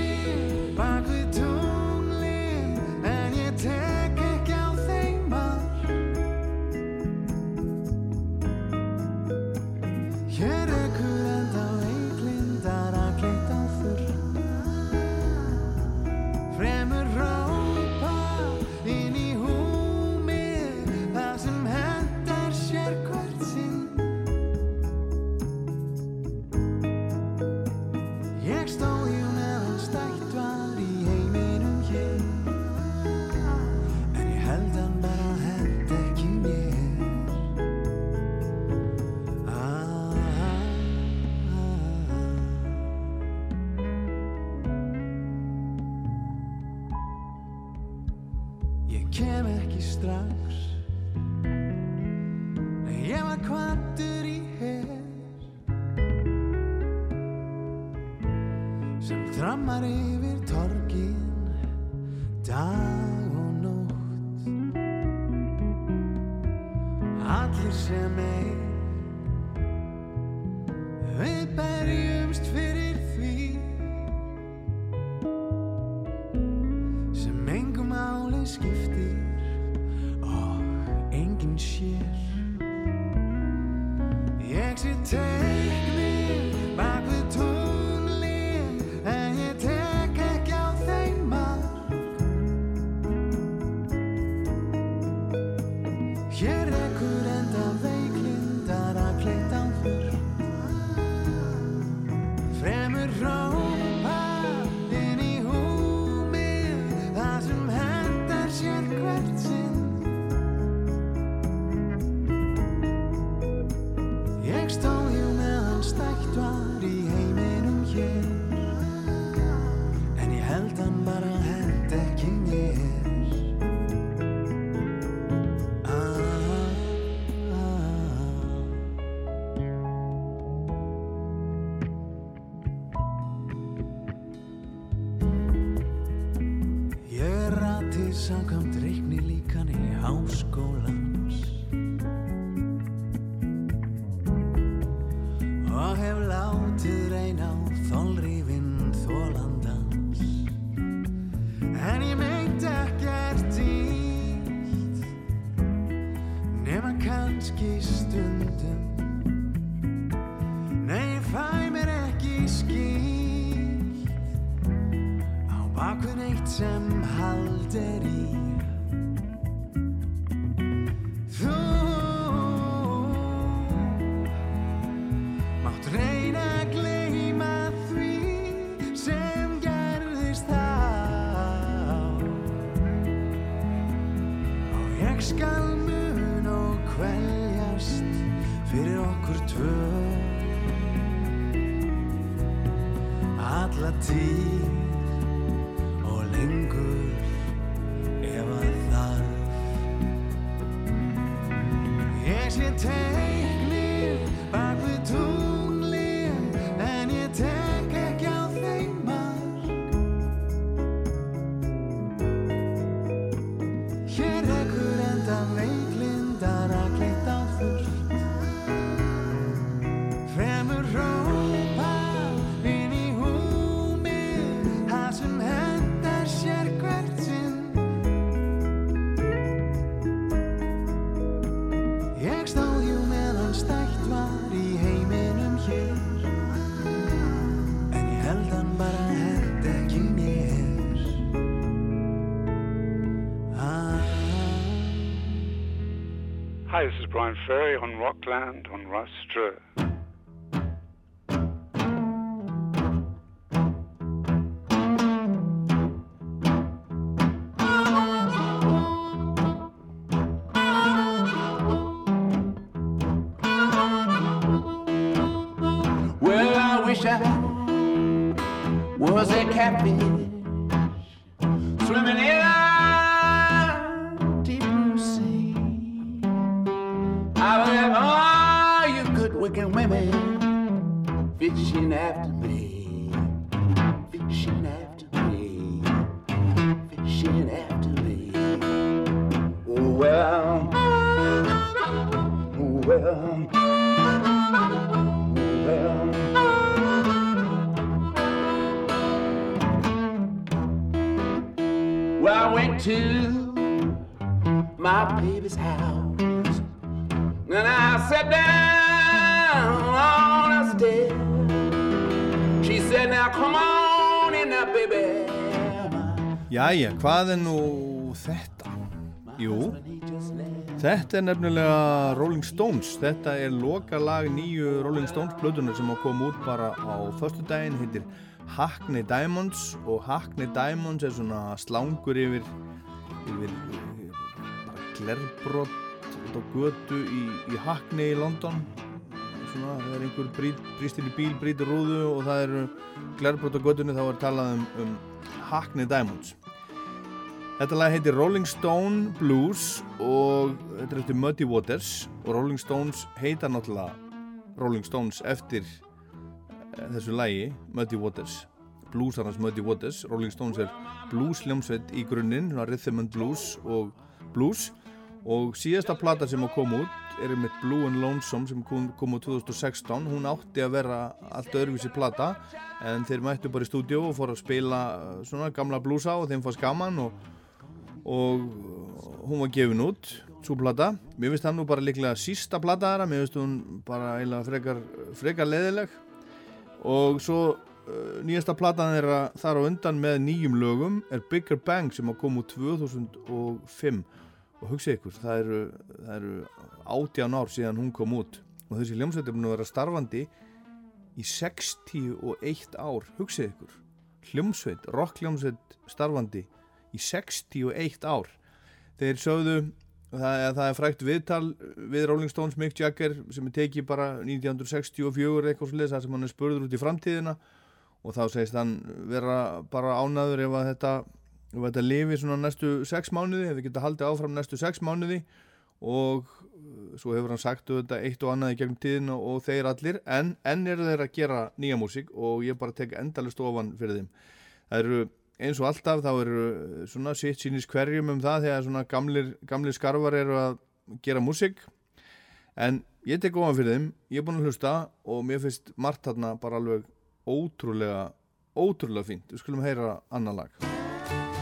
Brian Ferry on Rockland on Rastra. Jæja, hvað er nú þetta? Jú, þetta er nefnilega Rolling Stones. Þetta er lokalag nýju Rolling Stones plötunar sem að koma út bara á förstu daginn, heitir Hackney Diamonds og Hackney Diamonds er svona slangur yfir, yfir bara glerbrott á götu í, í Hackney í London. Svona, það er einhver brýt, brýst inn í bíl, brýtur rúðu og það eru glerbrott á götunni þá er talað um, um Hackney Diamonds. Þetta lag heitir Rolling Stone Blues og þetta er eftir Muddy Waters og Rolling Stones heita náttúrulega Rolling Stones eftir eh, þessu lagi Muddy Waters. Bluesarnas Muddy Waters. Rolling Stones er blues hljómsveit í grunninn rhythm and blues og blues. Og síðasta plata sem að koma út er með Blue and Lonesome sem kom, kom út 2016 hún átti að vera allt öðruvísi plata en þeir mættu bara í stúdíu og fóru að spila eh, svona gamla bluesa og þeim fannst gaman og og hún var gefin út svo plata, mér finnst það nú bara líklega sísta plata þeirra, mér finnst hún bara eiginlega frekar, frekar leðileg og svo uh, nýjasta platan þeirra þar á undan með nýjum lögum er Bigger Bang sem að koma út 2005 og hugsið ykkur, það eru, það eru 18 ár síðan hún kom út. Og þessi hljómsveit er búin að vera starfandi í 61 ár. Hugsið ykkur, hljómsveit rock hljómsveit starfandi í 61 ár. Þeir sögðu það, það er frækt viðtal við Rolling Stones Mick Jagger sem er tekið bara 1964 eitthvað svolítið þar sem hann er spurður út í framtíðina. Og þá segist hann vera bara ánaður ef þetta ef þetta lifi svona næstu 6 mánuði ef við geta haldið áfram næstu 6 mánuði. Og uh, svo hefur hann sagt þetta eitt og annað í gegnum tíðina og þeir allir en enn eru þeir að gera nýja músík og ég bara tek endalist ofan fyrir þeim. Það eru eins og alltaf þá eru svona sitt sínis hverjum um það þegar svona gamlir, gamlir skarfar eru að gera músík. En ég tek ofan fyrir þeim ég er búin að hlusta og mér finnst margt þarna bara alveg ótrúlega ótrúlega fínt, við skulum heyra annan lag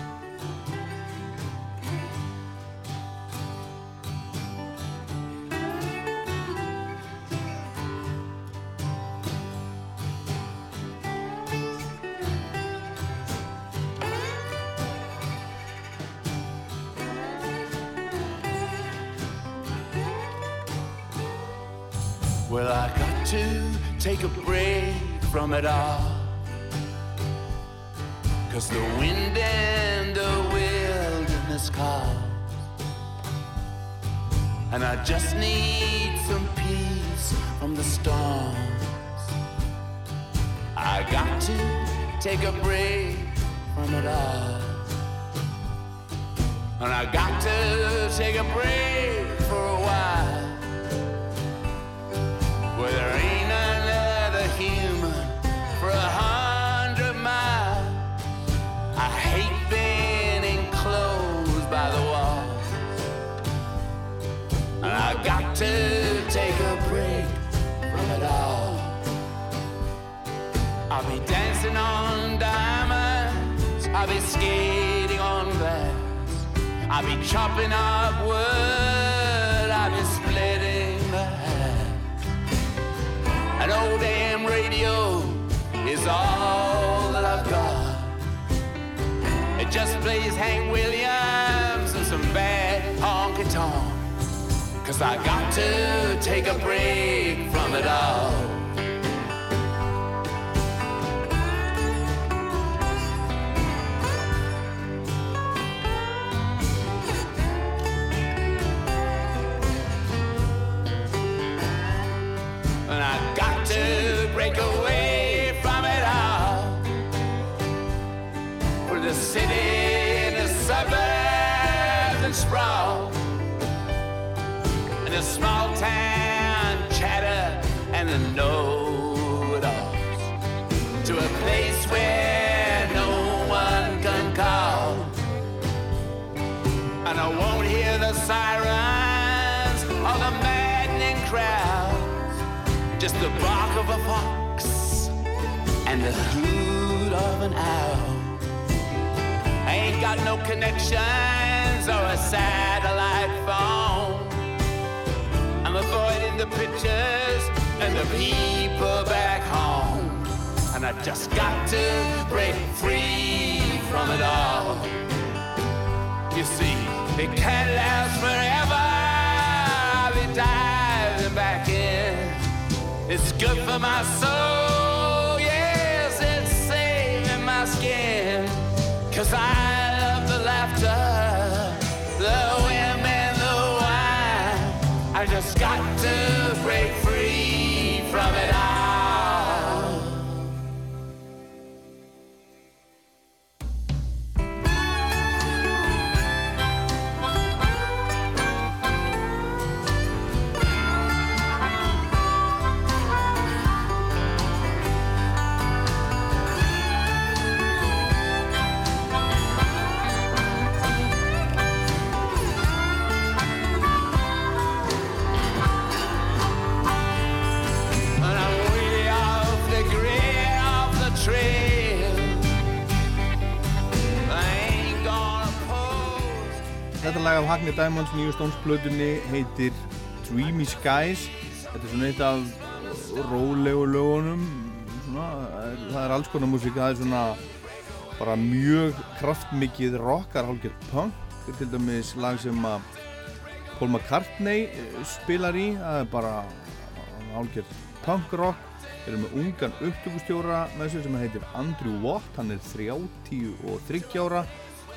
take a break from it all. Cause the wind and the wilderness call. And I just need some peace from the storms. I got to take a break from it all. And I got to take a break for a while. Where there ain't to take a break from it all. I'll be dancing on diamonds. I'll be skating on glass. I'll be chopping up wood. I'll be splitting the hair. An old damn radio is all that I've got. It just plays Hank Williams I got to take a break from it all. Sirens or the maddening crowds. Just the bark of a fox and the hoot of an owl. I ain't got no connections or a satellite phone. I'm avoiding the pictures and the people back home. And I just got to break free from it all. You see, it can't last forever. I'll be diving back in. It's good for my soul, yes, it's saving my skin. Cause I love the laughter, the women, the wine. I just got to break free from it all. Þetta lag af Hackney Diamonds nýju stónsplötunni heitir Dreamy Skies. Þetta er svona eitt af rólegu lögunum. Svona, það er alls konar músík. Það er svona bara mjög kraftmikið rockar hálfgerð punk. Þetta er til dæmis lag sem að Paul McCartney eh, spilar í. Það er bara hálfgerð punk rock. Við erum með ungan upptökustjóra með sér sem heitir Andrew Watt. Hann er 33 ára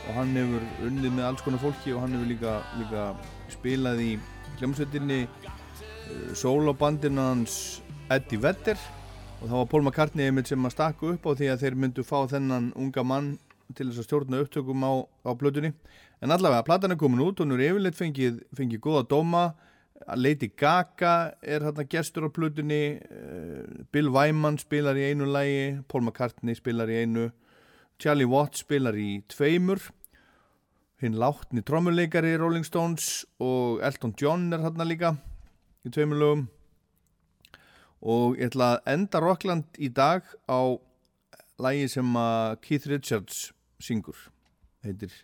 og hann hefur unnið með alls konar fólki og hann hefur líka, líka spilað í hljómsveitinni uh, sólobandinu hans Eddie Vedder. Og það var Paul McCartney einmitt sem að stakka upp á því að þeir myndu fá þennan unga mann til þess að stjórna upptökum á, á plötunni. En allavega, platan er komin út og hún er yfirleitt fengið, fengið góða dóma. Lady Gaga er hérna gestur á plötunni uh, Bill Wyman spilar í einu lægi Paul McCartney spilar í einu Charlie Watts spilar í tveimur. Hinn látni trommuleikari Rolling Stones og Elton John er hérna líka í tveimur lögum. Og ég ætla að enda Rockland í dag á lægi sem að Keith Richards syngur. Heitir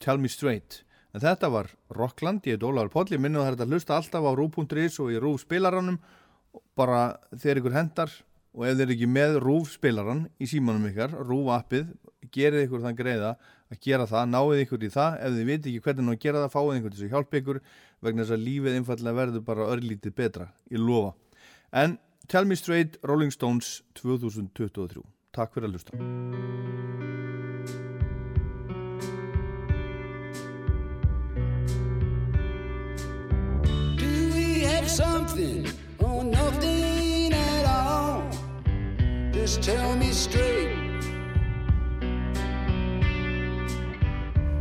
Tell Me Straight. En þetta var Rockland, ég heit Ólafur Póll ég minni að þetta hlusta alltaf á rú.is og í rú spilaranum. Bara þegar ykkur hendar og ef þeir eru ekki með rúf spilaran í símanum ykkar, rúf appið gerið ykkur þann greiða að gera það náið ykkur í það, ef þið viti ekki hvernig að gera það, fáið einhvern til að hjálpa ykkur vegna þess að lífið einfallega verður bara örlítið betra, ég lofa. En Tell Me Straight Rolling Stones 2023 Takk fyrir að have something Just tell me straight.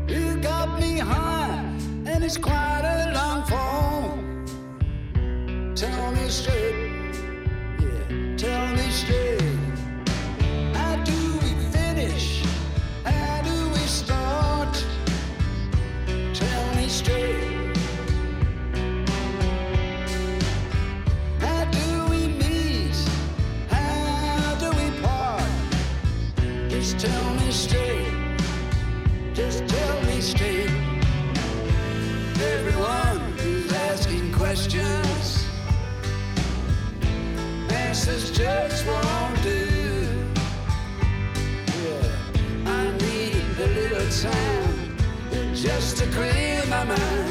You got me high, and it's quite a long fall. Tell me straight. Answers just won't do. Yeah, I need a little time just to clear my mind.